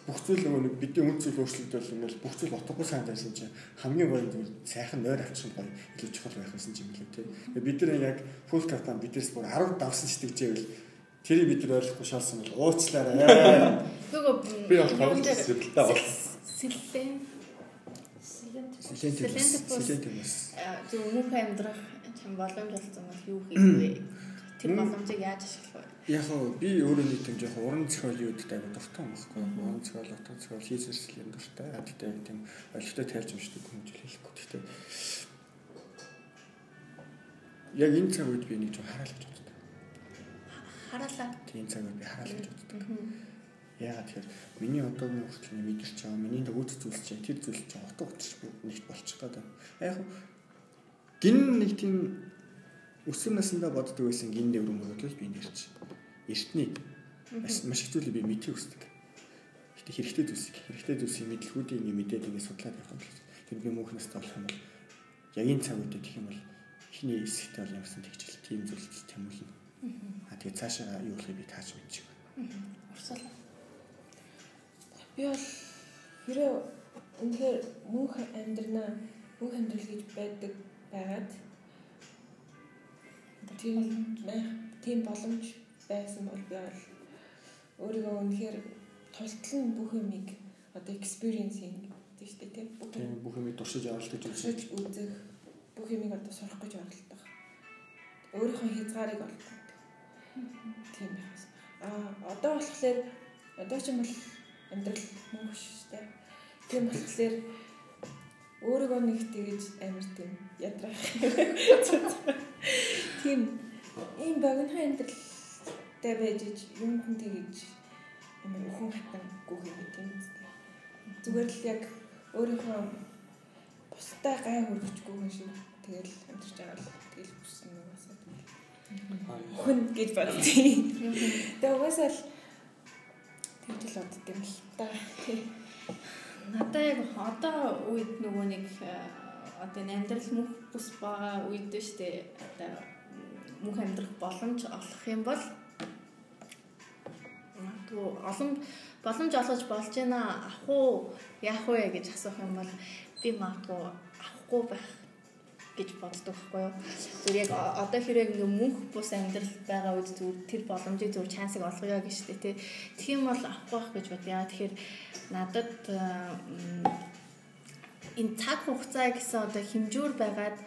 бүх зүйл нөгөө нэг бидний үнд зүйл өөрчлөгдөл ингээл бүх зүйл утгагүй сайн байсан чинь хамгийн гоё зүйл сайхан нойр авчих гоё илүү чухал байх байсан юм лээ тий. Бид нар яг фул картан бидээс бүр 10 давсан сэтгэжээвэл тэрийг бид нар ойлгохгүй шалсан бол уучлаарай. Нөгөө би бол тоглож сэтгэлтэй бол сэлэн Сэлэнт сэлэнт юм бас. зөв мөнх амьдрах чам боломж олцсон бол юу хийх вэ? Тэр боломжийг яаж ашиглах вэ? Яг нь би өөрөө нэг юм жоохон уран зохиолын үедээ аяга дуртай юм баггүй. Уран зохиол, утга зохиол хийсэрсэл юм дуртай. Тэгтээ тийм ойлгохтой тайлж өмшдөг хүн жил хэлэхгүй. Тэгтээ яг энэ цаг үед би нэг жоо хараал гэж боддог. Хараалаа. Тийм цаг үед би хараал гэж боддог. Яагаад тэгэхээр миний одоогийн хүртэл мэдэрч байгаа миний нөгөөд зүйлс чинь тэр зүйл чинь утга учир нэгт болчих гээд байна. Яг гин нэг тийм өсвөр насндаа боддог байсан гин дэврэн мөрөдөл би нэрч. Эртний маш их зүйлийг би мэдхийг хүсдэг. Гэтэ хэрэгтэй зүйлсийг хэрэгтэй зүйлсийг мэдлгүүдийг нэг мэдээд ингэ судлаад явах юм бол тэр би мөнх настай болох юм бол яг энэ цаг үед гэх юм бол эхний хэсэгтээ бол юмсан тэгжэл тийм зүйлс тэмүүлнэ. А тэгээ цаашаа юу болохыг би тааж мэдчих. Урсгал. Би бол хэрэв үнэхээр мөнх амьдрнаа мөнх амьдрал гэж байдаг байгаад тийм тийм боломж байсан бол би бол өөрийгөө үнэхээр тултлан бүх юмыг одоо experiencing гэдэг шүү дээ тийм бүх Тийм бүх юмыг туршиж оролдож үзэх. туршиж үзэх бүх юмыг одоо сурах гэж оролдох. Өөрийнхөө хязгаарыг олох. Тийм байхаас. Аа одоо болохоор одоо ч юм бол амьдрал мөнгө шүү дээ. Тийм болохоор өөрийгөө нэг тэгэж амар тийм ядрах. Тийм ийм богино амьдралтай байж юмд нь тэгэж амар өхөн хатан гүөх юм тийм үстэй. Зүгээр л яг өөрийнхөө бусдаа гай хөргөчгүй хүн шиг тэгэл амьдарч байгаа л тэгэл хүссэн угаасаа хүн гэж боддیں۔ Тэгээ угаасаа л тэгж л бодд юм л та. Надаа яг одоо үед нөгөө нэг э, одоо энэ амьдрал мөнх бус байгаа үед штэ одоо мөнх амьдрах боломж олох юм бол магадгүй олон боломж олгож болж байна ах уу яах вэ гэж асуух юм бол би магадгүй авахгүй байх гэж боддог байхгүй юу. Зүгээр яг одоо хэрэг ингээ мөнх бус амьдрал байгаа үед зүгээр тэр боломжийг зүгээр чансыг олгоё гэж штэ тий. Тэгэх юм бол авахгүй байх гэж бодъё. Тэгэхээр надад энэ цаг хугацаа гэсэн одоо хэмжүүр байгаад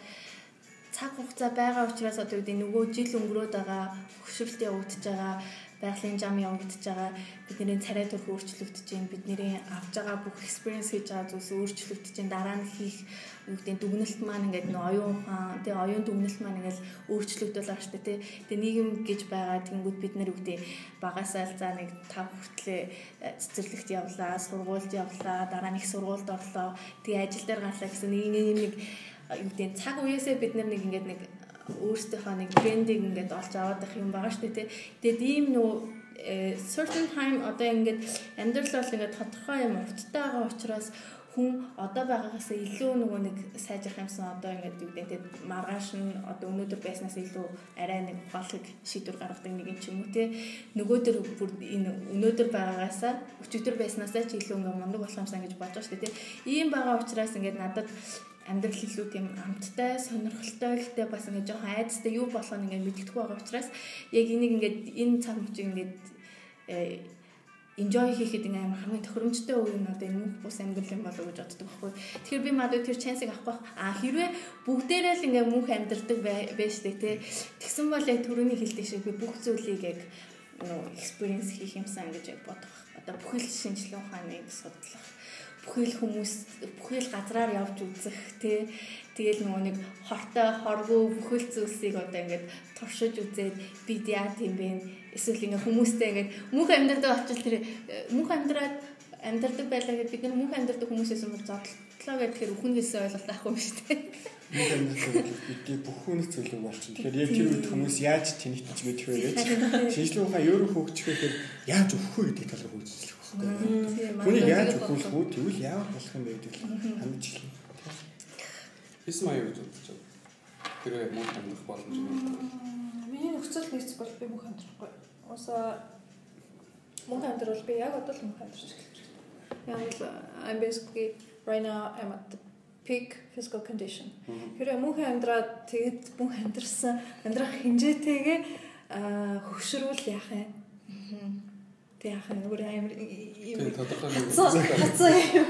цаг хугацаа байгаа учраас одоо үүдээ нөгөө жил өнгөрөөд байгаа хөшрөлт явагдаж байгаа байгалийн зам явагдаж байгаа бидний царай төрх өөрчлөгдөж байна бидний авж байгаа бүх experience хийж байгаа зүйлс өөрчлөгдөж байна дараа нь хийх гэдэг дүгнэлт маань ингээд нөө оюун ухаан тий оюун дүгнэлт маань ингээд өөрчлөгдөж байгаа шүү дээ тэгээ нийгэм гэж байгаа. Тэнгууд бид нар гэдэг багасаа л за нэг тав хүртлээ э, цэцэрлэгт явлаа сургуульд явлаа дараа нь их сургуульд орлоо. Тэгээ ажил дээр галаа гэсэн нэг нэг юу гэдэг цаг үеэсээ бид нар нэг ингээд нэг өөрсдийнхөө нэг брендийг ингээд олж аваад байх юм байгаа шүү дээ. Тэгээд ийм нөө э, certain time одоо ингээд амьдрал бол ингээд тодорхой юм урттай байгаа учраас хүн одоо байгаагаас илүү нөгөө нэг сайжрах юмсан одоо ингээд юу гэдэг маргааш нь одоо өнөөдөр байснаас илүү арай нэг ухаалаг шийдвэр гаргадаг нэг юм ч юм уу те нөгөөдөр бүр энэ өнөөдөр байгаагаас өчигдөр байснаас ч илүү ингээд мундаг болох юмсан гэж бодож байгаа шүү дээ те ийм байгаа учраас ингээд надад амьдрал илүү тийм амттай, сонирхолтой гэхдээ бас ингээд жоохон айдастай юу болох нь ингээд мэддэхгүй байгаа учраас яг энийг ингээд энэ цаг мөчийг ингээд enjoy хийхэд ингээд амар хамгийн тохиромжтой үе нь одоо мөнх бус амьдрал юм болов гэж боддог байхгүй. Тэгэхээр би мадуу тэр чансыг авах байх. А хэрвээ бүгдээрээ л ингээд мөнх амьдрдаг байж тээ тэ. Тэгсэн бол яг түрүүний хэлдэг шиг би бүх зүйлийг яг нөө experience хийх юмсан гэж яг бодох. Одоо бүхэл шинжилгээ ухааныг судлах бүхэл хүмүүс бүхэл газраар явж үзэх тий Тэгэл нөгөө нэг хортой хоргүй бүхэл зүйлсийг одоо ингээд туршиж үзээд бид яа тийм бэ? Эсвэл ингээд хүмүүстэй ингээд мөнх амьдрал очил тэр мөнх амьдраад амьдрдаг байлаа гэдэг бид нар мөнх амьдрдаг хүмүүсээс юм зодлоо гэхээр үхнээсээ ойлголт авах юм шүү дээ. Бидний бүх хүнс зөвлөг болчихно. Тэгэхээр яг тэр үед хүмүүс яаж тэнэгтэж мэдэх вэ гэж шинжлэх ухаан юу хөгжих гэхээр яаж өгөх вэ гэдэг талаар хөгжүүлэх байхгүй. Хүний яаж өгөх үү? Тэгвэл яавал болох юм бэ гэдэг хандж хэлнэ. Бис маяг гэж бодож байна. Тэр мөн амьдрах боломж юм байна. Миний нөхцөл нэгц бол би мөнх амьдрахгүй. Уусаа мөнх амьдрал би яг одоо л мөнх амьдрч эхэлж байна. Яг л I'm basically right now I'm at the peak physical condition. Хэрэг мөнх амьдраад тэгэд мөнх амьдрсан амьдрах хэмжээтэйгээ хөвшрүүл яах юм. Тэг амар Тийм тодорхой нэг хацаа юм.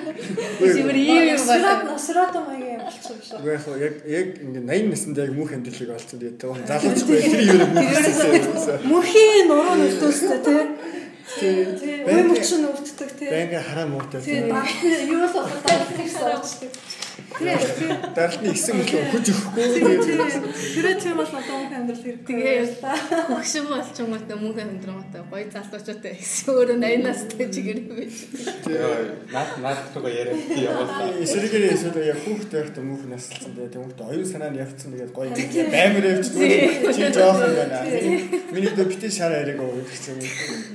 Зүгээр ийм юм байна. Насраад маяг юм болчихсон шүү. Үгүй яг яг ингээ 80 наснда яг мөнх амьдралыг олцсон. Тэгээд тэр залуучгүй тэр юу мөнх. Мөнхийн нуруу нүртөөстэй тий. Тийм. Ой мөч нь өвддөг тий. Бэнгэ хараа муутай. Тийм. Юу л болоод тэгсэн очдөг. Даралтны исэн мөлөө хүж өгөхгүй. Тэр тийм бол одоо мөнх амьдрал хэрэг. Тэгээ хөгшин болчихсон мөт мөнх амьдралтай гоё залуучуудаа ихсэн өөрөө 80 настай чигээр байж. Наад наадтайгаа яриад яваалаа. Эсрэгээр эсвэл яг хүүхдээ байхдаа мөнх наслсан. Тэгээ хүүхдээ оюун санаа нь явцсан. Тэгээд гоё ингэ баймар явчихсан. Чи жоохон байна. Миний дэ битээ шар яриаг өгөх гэсэн юм.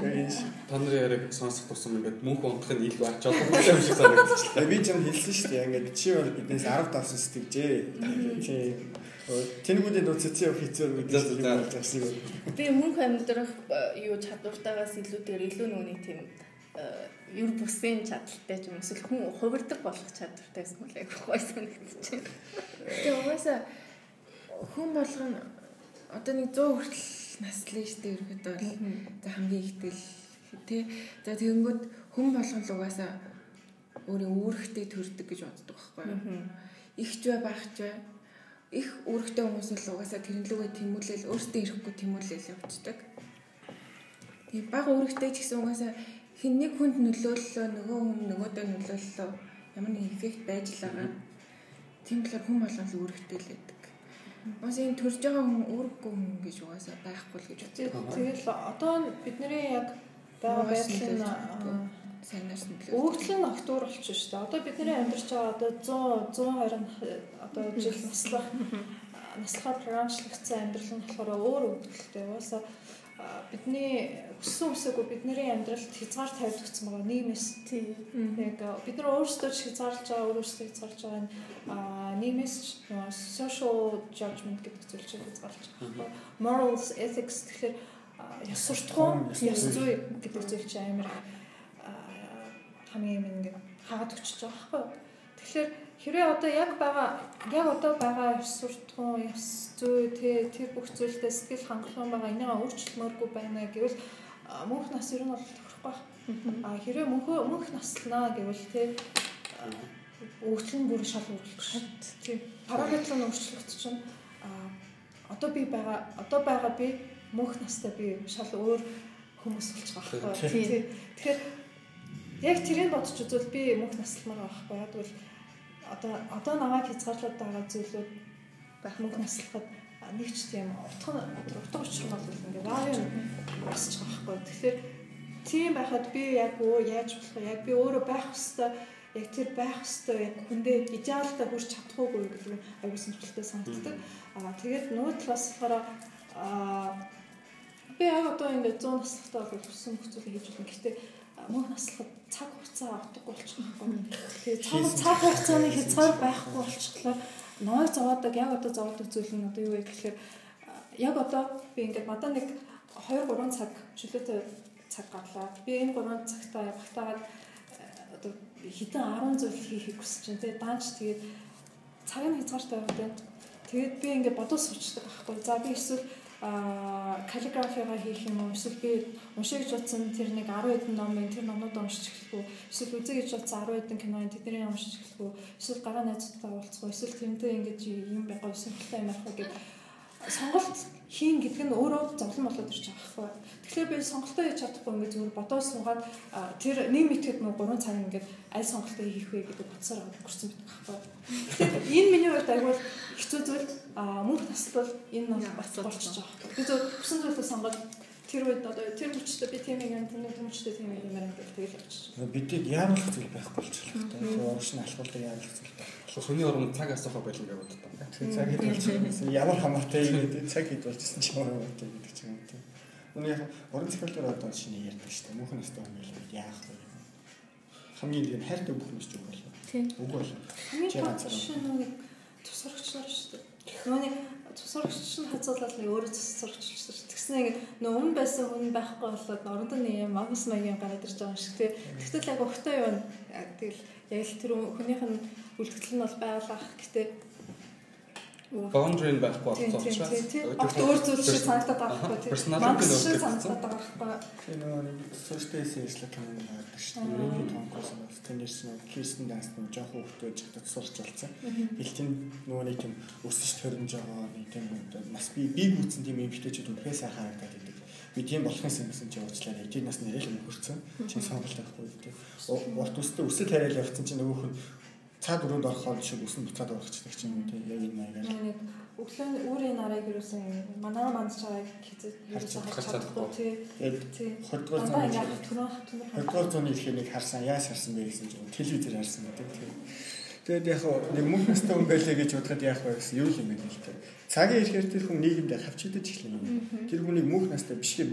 Яг энэ. Та нарын яриаг сонсох тусам ингээд мөнх унтахын ил бач жолоогүй юм шиг санагдчихлаа. Би ч юм хэлсэн шүү дээ. Ингээд чи бол биднээс 10 давсан сэтгэжээ. Чи Тэнгүүдийн дуу цэцэн явах хэцүү гэдэг юм зарсан юм. Би мөнх амьдрах юу чадвартаагаас илүүтэйгээр илүү нүуний тийм юр бусын чадaltaй ч юм эсвэл хүн хувирдаг болох чадвартай гэсэн үл яг гоё санагдчихэ. Тэгээ угаасаа хүн болгоно одоо нэг 100 хүртэл наслын штэ ерөөдөө бол за хамгийн ихтэл тий. За тэгэнгүүт хүн болгон л угаасаа өөрийн үүрэгтэй төрдөг гэж боддог байхгүй юу? Ихч бай багч бай. Их үүрэгтэй хүмүүс л угаасаа тэрнлүүгээ тэмүүлэл өөртөө ирэхгүй тэмүүлэл явцдаг. Тэгээ бага үүрэгтэй ч гэсэн угаасаа хин нэг хүнд нөлөөллөө нөгөө хүн нөгөөдөө нөлөөллөө ямар нэг эффект байж л байгаа. Тийм болохоор хүн болгон л үүрэгтэй л байдаг. Бас энэ төрж байгаа хүн үүрэггүй хүн гэж угаасаа байхгүй л гэж боддог. Тэгэл одоо бидний яг байгаа байдлын сайн нарсан билүү. Өгдөл нь октуур болчихно шүү дээ. Одоо бидний амьдарч байгаа одоо 100 120 одоо жил наслах наслахаар програмчлагдсан амьдрал нь болохоор өөр өгдөлтэй. Угаасаа бидний өссөн үсээгүй бидний амьдралд хязгаар тавьдагцсан байгаа нийгмээс тийм яг бид нар өөрсдөө хязгаарлаж байгаа өөрөөсөө хязгаарлаж байгаа нийгмээс ч social judgment гэдэг зүйлч хязгаарлаж байгаа. morals ethics тэгэхээр ёс суртахуун ёс зүй гэдэг зүйл чинь амар хамгийн юм ингээд хаад өчөж байгаа байхгүй. Тэгэхээр хэрвээ одоо яг байгаа яг одоо байгаа ёс суртахуун ёс зүй тэ тэр бүх зүйлдээ сэтгэл хангалуун байгаа энийг өөрчлөмөргүй байна гэвэл мөнх нас ер нь бол тохирохгүй байна. А хэрвээ мөнхөө мөнх наслнаа гэвэл тэ өгтлэн бүр шал өөрчлөх. Тийм. Параметр нь өөрчлөгдөж чинь а одоо би байгаа одоо байгаа би мөнх настай би шал өөр хүмүүс болж байгаа байхгүй. Тийм. Тэгэхээр яг тэрийг бодож үзвэл би мөнх насламаар байхгүй. Яг бол одоо одоо намайг хязгаарлаад байгаа зүйлүүд байх мөнгө наслахад нэг ч тийм утга утга учир нь бол ингээд варын босч байгаа байхгүй. Тэгэхээр тийм байхад би яг өө яаж болох вэ? Яг би өөрөө байх хэвээр яг тэр байх хэвээр яг хүндээ идеалдаа хүрч чадахгүй гэдэг нь аюул сонирхолтой санагддаг. Аа тэгээд нөгөө талаас болохоор аа би яг одоо ингээд 100 наслахтаа бол хүссэн нөхцөлийг хийж болно. Гэхдээ мөнх наслахад цаг хугацаа авдаггүй болчихно. Тэгэхээр цаг цаг хугацааны хязгаар байхгүй болчихлоо ноог зовоодаг яг одоо зовоодаг зүйл нь одоо юу вэ гэхээр яг одоо би ингээд мадаа нэг 2 3 цаг чөлөөтэй цаг гарлаа. Би энэ 3 цагтаа явахтаад одоо хитэн 10 зүйл хийхийг хүсэж байна. Тэгээ даанч тэгээд цагийн хязгаартай байдаг. Тэгээд би ингээд бодож суучдаг байхгүй. За би эсвэл а каллиграфигаа хийх юм уу? Эсвэл би уншиж бодсон тэр нэг 10 хэдэн номын тэр номнууд уншиж эхлэх үү эсвэл үзье гэж бодсон 10 хэдэн киноны тэдний уншиж эхлэх үү эсвэл гараа найзтайгаа уулзах уу эсвэл тэмдэг ингэж юм байгаа сонирхолтой юм арих гэж сонголт хийн гэдэг нь өөрөө зовлон болоод ирж байгаа байхгүй. Тэгэхээр би сонголтоо хийж чадахгүй ингээд зүгээр бодоод суугаад тэр нэг мэтгэд нөө 3 цаг ингээд аль сонголтоо хийх вэ гэдэг бодсоор өнгөрсөн байдаг байхгүй. Тэгэхээр энэ миний хувьд аягүй хэцүү зүйл мөнх наслбал энэ бол болчихж байгаа. Би зөв хүсэн зүйлээ сонгоод тэр үед одоо тэр хүчтэй би тийм юм таны хүчтэй тийм юм ярих гэх тэгэл явчих. Бидийг яамлах зүйл байхгүй болчихлоо. Тэгээ урагш нь алхуулдаг яамлах зүйл байхгүй. Хүний оронд цаг асуухаа байлгүй гэдэг боддог. Тэгээ цаг хэдүүлж ямар хамаатай юм цаг хэдүүлжсэн ч юм уу гэдэг ч юм уу. Үний яг уран зохиолоор одоо шинэ ярьдаг шүү дээ. Мөнх настай хүн байл яах вэ? Хамгийн нэг хайртай бүх юмч үг болоо. Тийм. Үг болоо. Хамгийн гол шинэ нэг тусрагчлаар шүү дээ. Нөгөө тусрагч нь хазуулаад нэг өөрөө тусрагчлж шүү дээ. Тэгснэ ингэ нөө өмнө байсан хүн байхгүй болоод оронд нь юм магас маягийн гараад ирж байгаа юм шиг тий. Тэгтэл яг өгтөө юу тэгэл яг л тэр хүнийх нь үлдэгдэл нь бол байгалах гэтээ boundary байхгүй болсон учраас огт өөр зүйл шиг санагдаад байгаа байхгүй тийм нь шиг санагдаад байгаа байхгүй Тийм нэг social science юм байдаг шүү дээ. Миний тонкос нь тэнэс нь Кристен данс нь жоох хөвгтөө жигтэй сурч болсон. Бэлтэн нөгөө нэг юм өсөж төрөмж байгаа нэг тийм бас би би гүйтсэн тийм юм битээчүүд үнэхээр сайхан харагдаад байдаг. Би тийм болохын юмсан чи уучлаарай. Эдийн нас нэрэл юм хөрцөн. Чи сонголт авахгүй тийм. Урт үстэй өсөж тариал явцсан чи нөгөөх нь цаад өрөөнд орохоор шиг өсөн буцаад орчихдаг ч юм уу тийм яг энэ маягаар. нэг өглөө өөрийн нарыг юусэн манай мандж байгааг юусэн харж чадахгүй тий. Тий. 20 дугаар зууны түрүү түрүү 20 дугаар зууны нэг харсан яаж харсан бэ гэсэн чинь телевизээр харсан гэдэг тийм. Тэгээд яг нэг мөнх настай хүн байлаа гэж бодоход яах вэ гэсэн юу юм бэ гэлээ. Цагийн ихээр тэр хүн нийгэмдээ хавчидаж эхлэх юм. Тэр хүний мөнх настай биш гэж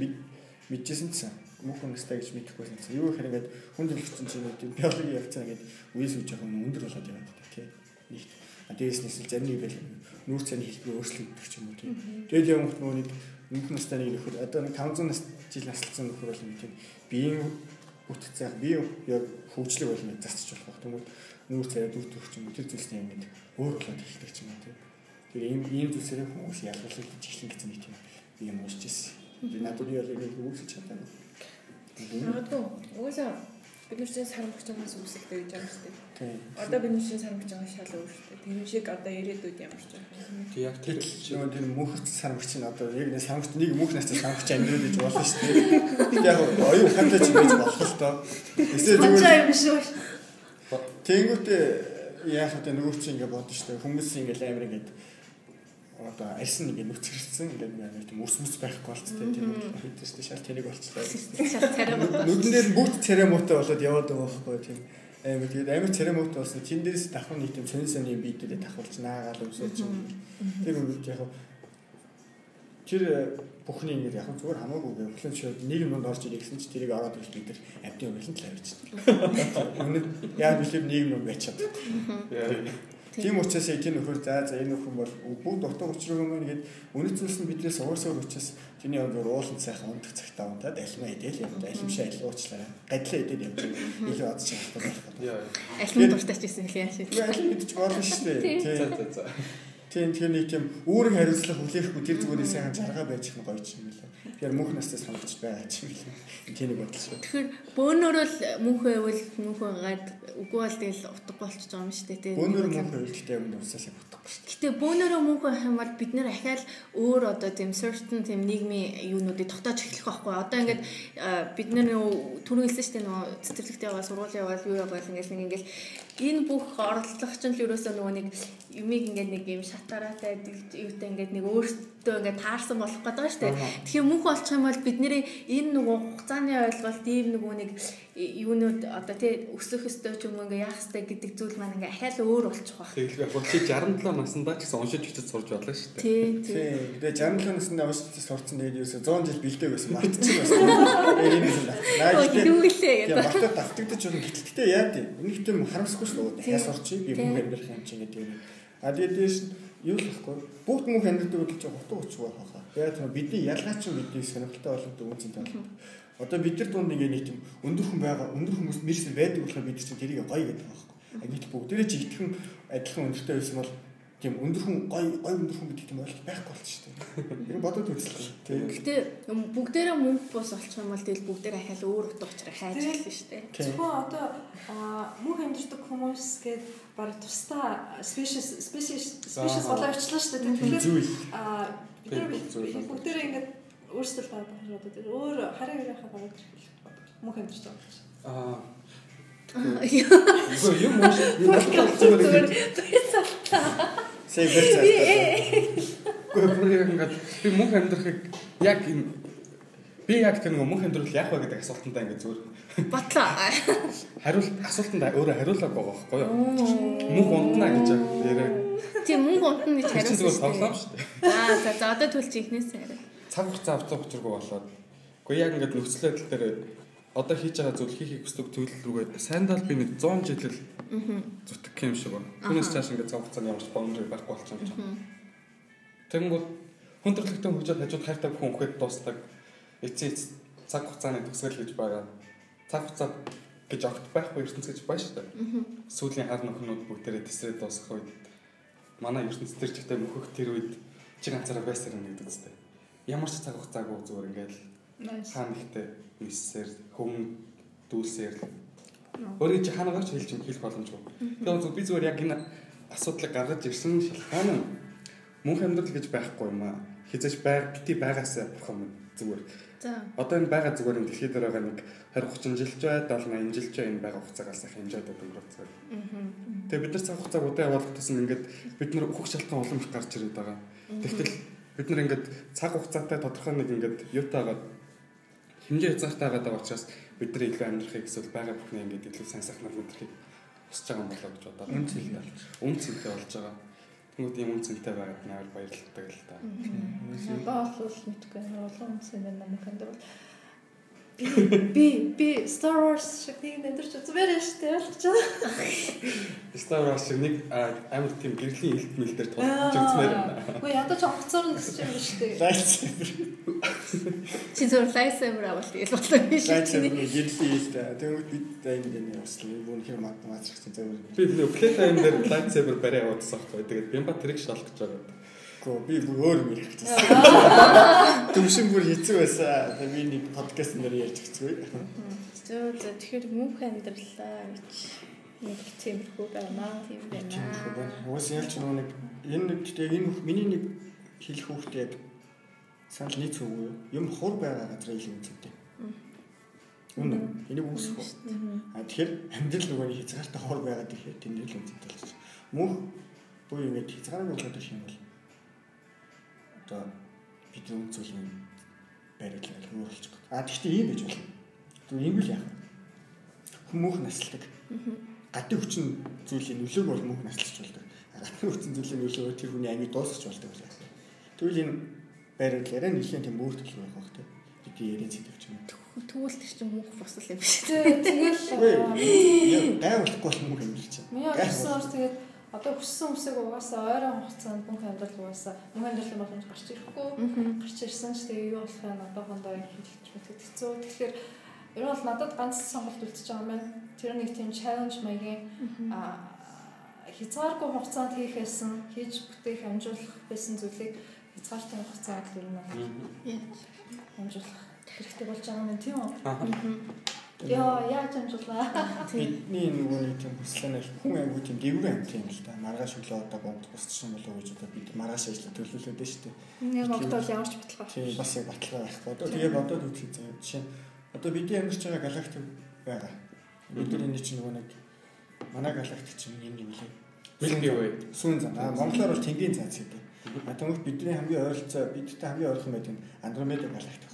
мэдчихсэн чинь мөнх настай гэж мэдэхгүйсэн чинь юу гэхээр ингээд хүн төлөвчсөн чинь нэг биологи явцаа ингээд үе сууж байгаа юм өндөр болоод яваад байдаг тийм. Нийт дээрээс нь зарим нэг байл нүүр цааны хэлбэр өөрчлөгдөх ч юм уу тийм. Тэгээд яг нөгөө нэг мөнх настай нэг нөхөр одоо нэг 500 нас жил наслсан нөхөр бол нэг тийм биеийн бүтцээ бие яг хөгжлөг бол мэд засчих болох юм. Нүүр царай дүүтэх ч юм тэр зүйлсний юм гээд өөр болоод эхэлдэг ч юм уу тийм. Тэр ийм ийм зүйлсээр хүмүүс ялгарлаж эхлэн гэсэн нэг тийм юм уушж ирсэн. Би надад яг нэг үүсэж чадсан. Магадгүй уусаа бид нар чинь сарамгчаас үүсэлтэй гэж байгаа шүү дээ. Тийм. Одоо бид нар чинь сарамгч байгаа шал өөр шүү дээ. Тэр шиг одоо ирээдүйд ямар ч байгаа. Тэг яг тэр Нөгөө тэр мөнхөрч сармагч нь одоо яг нэг сармагч нэг мөнх настай сармагч амьдрал гэж болно шүү дээ. Яг оюун хамтаж байж болох л доо. Эсвэл зүгээр юм шүү. тэнгүүтээ яах вэ нөгөө чи ингэ бодно шүү дээ. Хүмүүс ингэ амар ингэ одоо арьс нэг нүцгэрсэн ингээд нэг тийм өрс мөс байхгүй болцтой тийм хэдэж штэ шал царай муу. Нүдэн дээр бүгд муутай болоод яваад байгаа байхгүй тийм. Амар тэгээд амар муутай болсон. Тин дээрээс давхар нэг тийм сонин сонин биедээ давхарч наагаал өмсөж юм. Тэр үед яг тэр бүхний ингээд яг зүгээр хамаагүй гэвлэн чи нийгэм донд орж ирэх гэсэн чи тэрийг ороод ирэх бид нар амтны өгөлн тал авчиж. Үнэ яа бишээ нийгэм донд байж чаддаг. Тийм учраас энэ нөхөр за за энэ нөхөн бол бүгд утга учир юм ингээд үнэтнээс нь биднээс уурсаар учраас чиний яг уулын сайхан унтах цагтаа унтаад алимаа идэл юм да алимшаа илуучлаа. Гадлаа идэл юм чинь илүү одж байгаа байх. Алим дуртайч гэсэн хэлээ яаш. Алим идэж болно шүү дээ. За за за. Тийм тэр нэг тийм үүрэг хариуцлага хүлээхгүй тэр зүгээрээ сайхан жаргаа байж их нь гоё юм лээ. Тэгэхээр мөнх настаас юм лээ. Тийм нэг бодол шүү. Тэгэхээр бөөнөр л мөнх байвал мөнх байгаад үгүй бол тэгэл утга болчихж байгаа юм шүү дээ тийм. Бөөнөр мөнх хөвөлттэй юм уусаас утгагүй шүү. Гэтэ бөөнөрөө мөнх байх юм бол бид нэр ахаал өөр одоо тийм certain тийм нийгмийн юунуудыг тогтоож эхлэх байхгүй. Одоо ингээд бид нар түрүү хэлсэн шүү дээ нөгөө цэцэрлэгт яваа сургууль яваад юу яваад ингээд нэг ингээд энэ бүх оролцогч нь л ерөөсөө нөгөө нэг юмыг ингээд нэг юм шатараатай юутай ингээд нэг өөртөө ингээд таарсан болох гэдэг ба штэ. Тэгэхээр мөнх болчих юм бол бидний энэ нөгөө хугацааны ойлголт ийм нөгөө нэг юунууд одоо тий өсөх өстой ч юм уу ингээ яах ёстой гэдэг зүйл маань ингээ ахаал өөр болчих واخ. Тэгэл яг чи 67 наснда ч гэсэн уншиж бичиж сурж байлаа шүү дээ. Тий. Тий. Тэгээ 67 наснда уншиж сурцсан тэгээд ерөөсө 100 жил бэлдээ байсан мартчих байсан. Энэ юм л. Наа юу гэлээ гэдэг. Мартаа давтагдаж байгаа гэтэлтэй яа тий. Энийг тийм харамсахгүй шүү дээ. Хяас орчих би мөн амьдрах юм чи гэдэг юм. А тэгээд дээш юу л байхгүй. Бүгд мөн амьдрдаг бол чи хутга уцгүй байхаа. Тэгээд тийм бидний ялгаач бидний сонирхолтой болоод үнцэнтэй болно. Одоо бид нар дунд ингээ нэг тийм өндөр хүн байгаа, өндөр хүмүүс мэрсэл байдаг болохоор бид чинь тэрийг гоё гэдэг байхгүй. А гэтэл бүгдээрээ чи итгэн адилхан өндөртэй байсан бол тийм өндөр хүн гоё гоё өндөр хүн гэдэг тийм ойлголт байхгүй болчих шүү дээ. Энэ бодоод үзлээ. Тийм. Гэтэ бүгдээрээ мөнгө бус олчих юм бол тэгэл бүгдээрээ ахаал өөр утга учраа хайж эхэлнэ шүү дээ. Зөвхөн одоо мөнх амьдардаг хүмүүс гээд баг тусдаа species species species болоо явчлаа шүү дээ. Тэгэхээр бид нар бүгдээрээ ингээд өөрсдөө бохироод тэр өөр хараа гараад ирэх мөнх амьдарч байгаа. Аа Үгүй юм уу? Надад зүгээр Сэй бэрцээ. Гэхдээ бүр яг ингээд би мөнх амьдрахыг яг энэ би яг тэр нэг мөнх амьдрал яах вэ гэдэг асуултандаа ингээд зүгээр батлаа. Хариулт асуултанд өөрөө хариулаагүй байгаа байхгүй юу? Мөнх унтна гэж яриа. Тийм мөнх унтна гэж хариулсан. Зүгээр тоглоом шүү дээ. Аа за за одоо төлж ихнээс яриа цаг хугацаа авцаа учиргүй болоод үгүй яг ингээд нөхцөл байдал дээр одоо хийж байгаа зүйл хийхийг хүсдэг төлөл рүүгээ сайндаа би нэг 100 жилэл зүтгэх юм шиг байна. Түүнээс цааш ингээд цаг хугацааны ямарч бондри байхгүй болчихсон юм чинь. Тэгэнгүүт хүндрэлтэй хөгжөөд хажууд хайртай хүн хөөхд дуустдаг. Эцээ цаг хугацааны төгсгөл гэж байгаа. Цаг хугацаа гэж огт байхгүй ертөнц гэж байна шүү дээ. Сүүлийн хар нөхнүүд бүгдээрээ тесрээ дуусгах үед манай ертөнц төр чигтэй мөхөх тэр үед чи ганцаараа байсаар юм гэдэг үстэй ямар ч цаг хугацаагүй зүгээр ингээл хаана ихтэй миссээр хүн дүүлсээр өөрөө чи ханаагаар ч хэлж юм хэлэх боломжгүй. Тэгэхээр би зүгээр яг энэ асуудлыг гаргаж ирсэн шилхэн мөнх амьдрал гэж байхгүй юм аа. Хизэж байг бити байгаасаа бурхан зүгээр. За. Одоо энэ байгаа зүгээр энэ дэлхий дээр байгаа нэг 20 30 жил ч бай 70 80 жил ч энэ байгаа хугацаагаас их хэмжээд өнгөрөх зүгээр. Тэгээ бид нар цаг хугацааг удаа явуулах гэсэн ингээд бид нар хөх шалтгаан улам их гарч ирээд байгаа. Тэгтэл бид нар ингээд цаг хугацаатай тодорхой нэг ингээд юутаагаад хэмжээ хязгаартай байгаа учраас бид нар илүү амьдрахыг эсвэл байгаа бүхний ингээд илүү сайн сайхнаар мэдрахыг хүсэж байгаа юм болоо гэж бодоод үн цэнтэй болж үн цэнтэй болж байгаа. Тэнгүүд юм үн цэнтэй байгаад нээр баярлалтай л та. Баа бол мэдгүй олон үнсэн байна мөхөнд бол би би Star Wars шиг нэг нэдэрч үзмээр штэ ойлгож байгаа. Star Wars шиг нэг амар тийм гэрлийн элт мэл дээр тулж үзмээр байна. Үгүй ядаж онгоцоор нь гэж юм штэ. Lightsaber. Чи зөв lightsaber авал тэгэл болоо юм шиг. Lightsaber гэрлийн элт. Тэгвэл бид энэ энэ яслаа. Юу нөхөр математик чинь зөв. Би нөө Playtime дээр lightsaber барай явуулсан байхгүй. Тэгээд би ба тэрийг шалгах гэж байгаа. Гэхдээ би бүр өөр юм ярих гэсэн. Түвшин бүр хэцүү байсан. Би нэг подкаст нэр ярьж хэцүү. Зөө зөө тэгэхээр мөнх амьдралаа гэж нэг тиймэрхүү байна. Тийм байна. Уус ялч нэг энэ нэг тэгээ энэ миний нэг хэлэх хүүхдээ яг санал нийц үгүй юм хур байгаа газар илүү үнэтэй. Үнэ. Энийг үүсэх үү. А тэгэхээр амьдрал нөгөө хязгаартай хур байгаад ирэхэд тэнд л үнэтэй болж байна. Мөнх буюу ингэ хязгааргүй болоод юм бол одоо бид үн зүйлийн барилал өөрчлөж байгаа. А тэгвэл ийм байж болно. Тэгвэл ийм л яах вэ? Хүмүүх насалдаг. Гадны хүчин зүйлийн нөлөөг бол мөнх насалж болдог. Гадны хүчин зүйлийн нөлөө тэр хүний амийг дуусгаж болдог байлаа. Тэгвэл энэ барилалаараа нэлийн тийм өөр төлөв байх бах тийм. Бид яриад зэдвч юм. Тэгвэл тэр чинь мөнх босол юм биш. Тэгэл Яа, гайвуулахгүй бол мөнх амьдч чинь. Миний ойлгосноор тэгээд одоо хүссэн үсэг угаасаа ойрон хугацаанд мөнх амьдрал угаасаа мөнх амьдралын боломж гарч ирэхгүй. Гарч ирсэн ч тэгээ юу болох вэ? Одоохондоо хэлж мэтгэд хэцүү. Тэгэхээр ер нь бол надад ганц сонголт үлдчихэж байгаа юм байна. Тэр нэг тийм challenge маягийн хязгааргүй хугацаанд хийхээс нь хийж бүтээх амжуулах байсан зүйлийг хязгаартай хугацаанд ер нь амжуулах хэрэгтэй болж байгаа юм тийм үү? Яа, яаж амжуулаа? Бидний нөгөө нэг тийм хүслэнэ хүн аягүй тийм дэврэн амт юм л та. Маргааш өглөө одоо бонд босчихсон болов уу гэж одоо бид маргааш ажилла төлөвлөлөөд дээ шүү дээ. Яг огт бол ямар ч баталгаа. Тийм бас яг баталгаа байхгүй. Одоо тэгээ бодоод үзье заяа. Жишээ нь одоо бидний амьдарч байгаа галактик байгаа. Бидний энэ чинь нөгөө нэг манай галактик чинь энэ юм лээ. Milky Way. Сүүн зам. Монголоор бол тэнгийн цаац гэдэг. Тэгвэл бидний хамгийн ойролцоо бидтэй хамгийн ойрхон байдаг нь Андромеда галактик.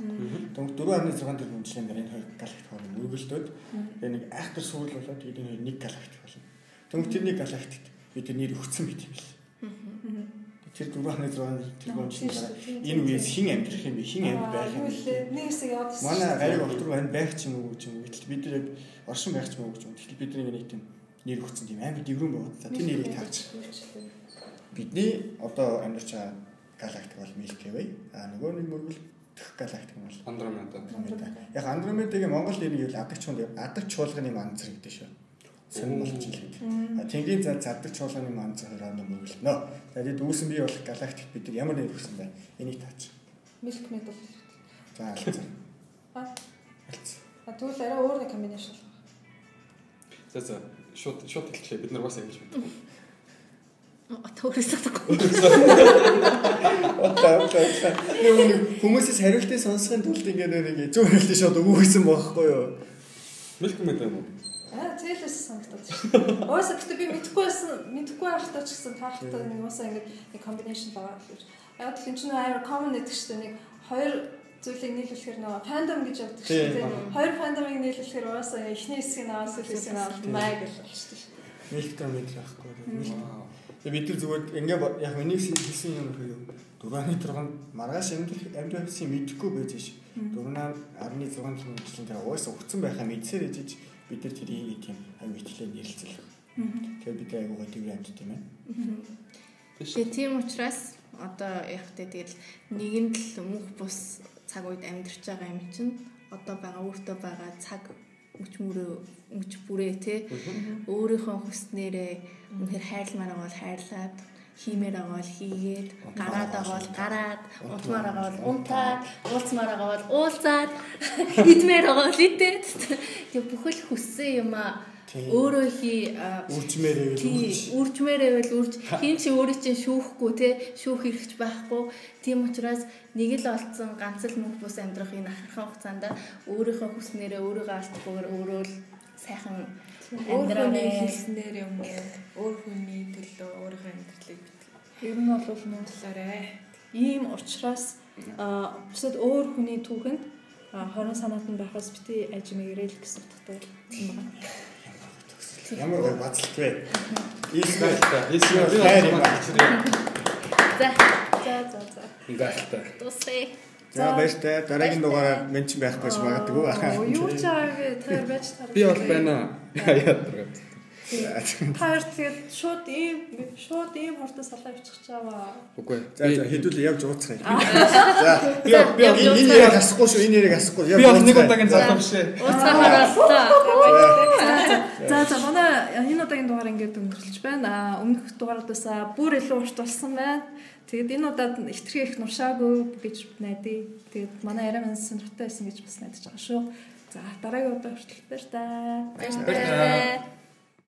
Тэгвэл 4.6 тэрбум жилийн энэ хоёр галактик хоёр мөргөлдөөд тэгээ нэг айхтар сүүл болоод тэгээд энэ нэг галактик болно. Тэгвэл тэрний галактикт бид нэр өгсөн байт юм бэл. Тэр 4.6 тэрбум жилийн дараа энэ үеэс хин амьдрах юм бэ? Хин амьд байх юм бэ? Нэг хэсэг яваад. Манай гариг отор байна байх ч юм уу гэж юм. Гэтэл бид яг оршин байх ч юм уу гэж юм. Гэтэл бидний нэг тийм нэр өгсөн тийм амар дэврэн байгаа. За тэр нэрийг таарч. Бидний одоо амьдарч байгаа галактик бол Milky Way. А нөгөө нэг мөргөлдөх галактик нь бол Андромеда. Андромеда. Яг Андромедагийн Монгол нэрийг бол адаг чуулга адаг чуулганы манзар гэдэг шүү. Сонир болж. А Тэнгэрийн зал задаг чуулганы манзар хороонд мөргөлдөнө. За тэгээд үүсэн бий болох галактик бид нар ямар нэр өгсөн бэ? Энийг таач. Milk Medal. За алцсан. А Алцсан. а тэгвэл арай өөр нэг комбинашн. За за шууд шууд хэлчихлээ. Бид нар бас ингэж мэдээ. Татахгүй. Одоо одоо хүмүүсээс хариултыг сонсохын тулд ингээд нэг зөв хариултыг шууд өгөөсөн байхгүй юу? Way юм уу? Аа зээлээс санагдаад шүү. Уусаа гэтээ би мэдэхгүй байсан мэдэхгүй байхдаа ч гэсэн таахтай нэг уусаа ингэ нэг комбинашн байгаа гэж. Яг л энэ чинь амар common гэдэг шүү дээ. Нэг хоёр зүйлийг нийлүүлэхээр нөгөө fandom гэж яддаг шүү дээ. Хоёр fandom-ыг нийлүүлэхээр уусаа эхний хэсгийг аваад сүүлийн хэсгийг аваад май гэж байна шүү дээ. Мэлтэ мэдл байхгүй. Тэгээ бид нар зүгээр ингээ яг энийг хэлсэн юм хэрэг юу? 4.6 маргааш амьдрал амьдрал хэсгийг мэдэхгүй байж ш. 4.16 жилийн дараа уусаа өгцөн байхаа мэдсээр ээжиж бид нар тэрийг тийм аюу ихтлээ нэрэлцэл. Тэгээ бид аюу гоо тийм амьд тийм ээ. Тэгээ тийм учраас одоо яг тэ тэгэл нэгэнд л мөнх бус цаг үед амьдарч байгаа юм чинь одоо байгаа өөртөө байгаа цаг мөч мөрөө мөч бүрээ те. Өөрийнхөө хүснээрээ үнэхээр хайрламаар бол хайрлаад хиймээр байгаа бол хийгээд гараад байгаа бол гараад унтмаар байгаа бол унтаад уулзмаар байгаа бол уулзаад идмээр байгаа бол идээд. Тэг бүхэл хүссэн юм а өөрөө хий үржмээр байвал тий үржмээр байвал үрж хин чи өөрөө чинь шүүхгүй те шүүх хэрэгч байхгүй. Тийм учраас нэг л олцсон ганц л мөнх бус амьдрах энэ ахархан хугацаанд өөрийнхөө хүснээрээ өөрийгөө алдахгүйгээр өөрөө л сайхан Амьдралын амьдраарэ хэлснээр юм? Өөр хүний төлөө өөрийнхөө амьдралыг Ер нь бол битлээрээ. ийм учраас бусад өөр хүний түүхэнд хорон санаат нь байхаас бити ажимэгэрэл гэсэн утгатай юм байна. Ямар гой бацалт вэ? Ийс Гай гай. та. Эсвэл би Хайр юм бас аа. хэлчихлээ. за За за за. Гайхалтай. тусээ За баяртай. Дараагийн дугаараар мен ч байхгүй ч магадгүй. Юу ч аагүй та байж таа. Би бол байна. Яагаад. Хоёр тэгээд шууд ийм шууд ийм хурдан салаа авчих чааваа. Үгүй. За за хэдүүлээ явж ууцгаая. За би би энэ нэрийг асахгүй шүү. Энэ нэрийг асахгүй. Би нэг удаагийн залуу биш ээ. боллоо За за манай энэ удаагийн дугаар ингээд өнгөрлөж байна. Аа, Өмнөх дугаараас бүр илүү урт болсон байна. Тэгээд энэ удаад ихтгэх их нуршаагүй гэж найдаа. Тэгээд манай арай мань сонирхолтой байсан гэж бас найдаж байгаа шүү. За дараагийн удаа хүртэл баяр таа. баярлалаа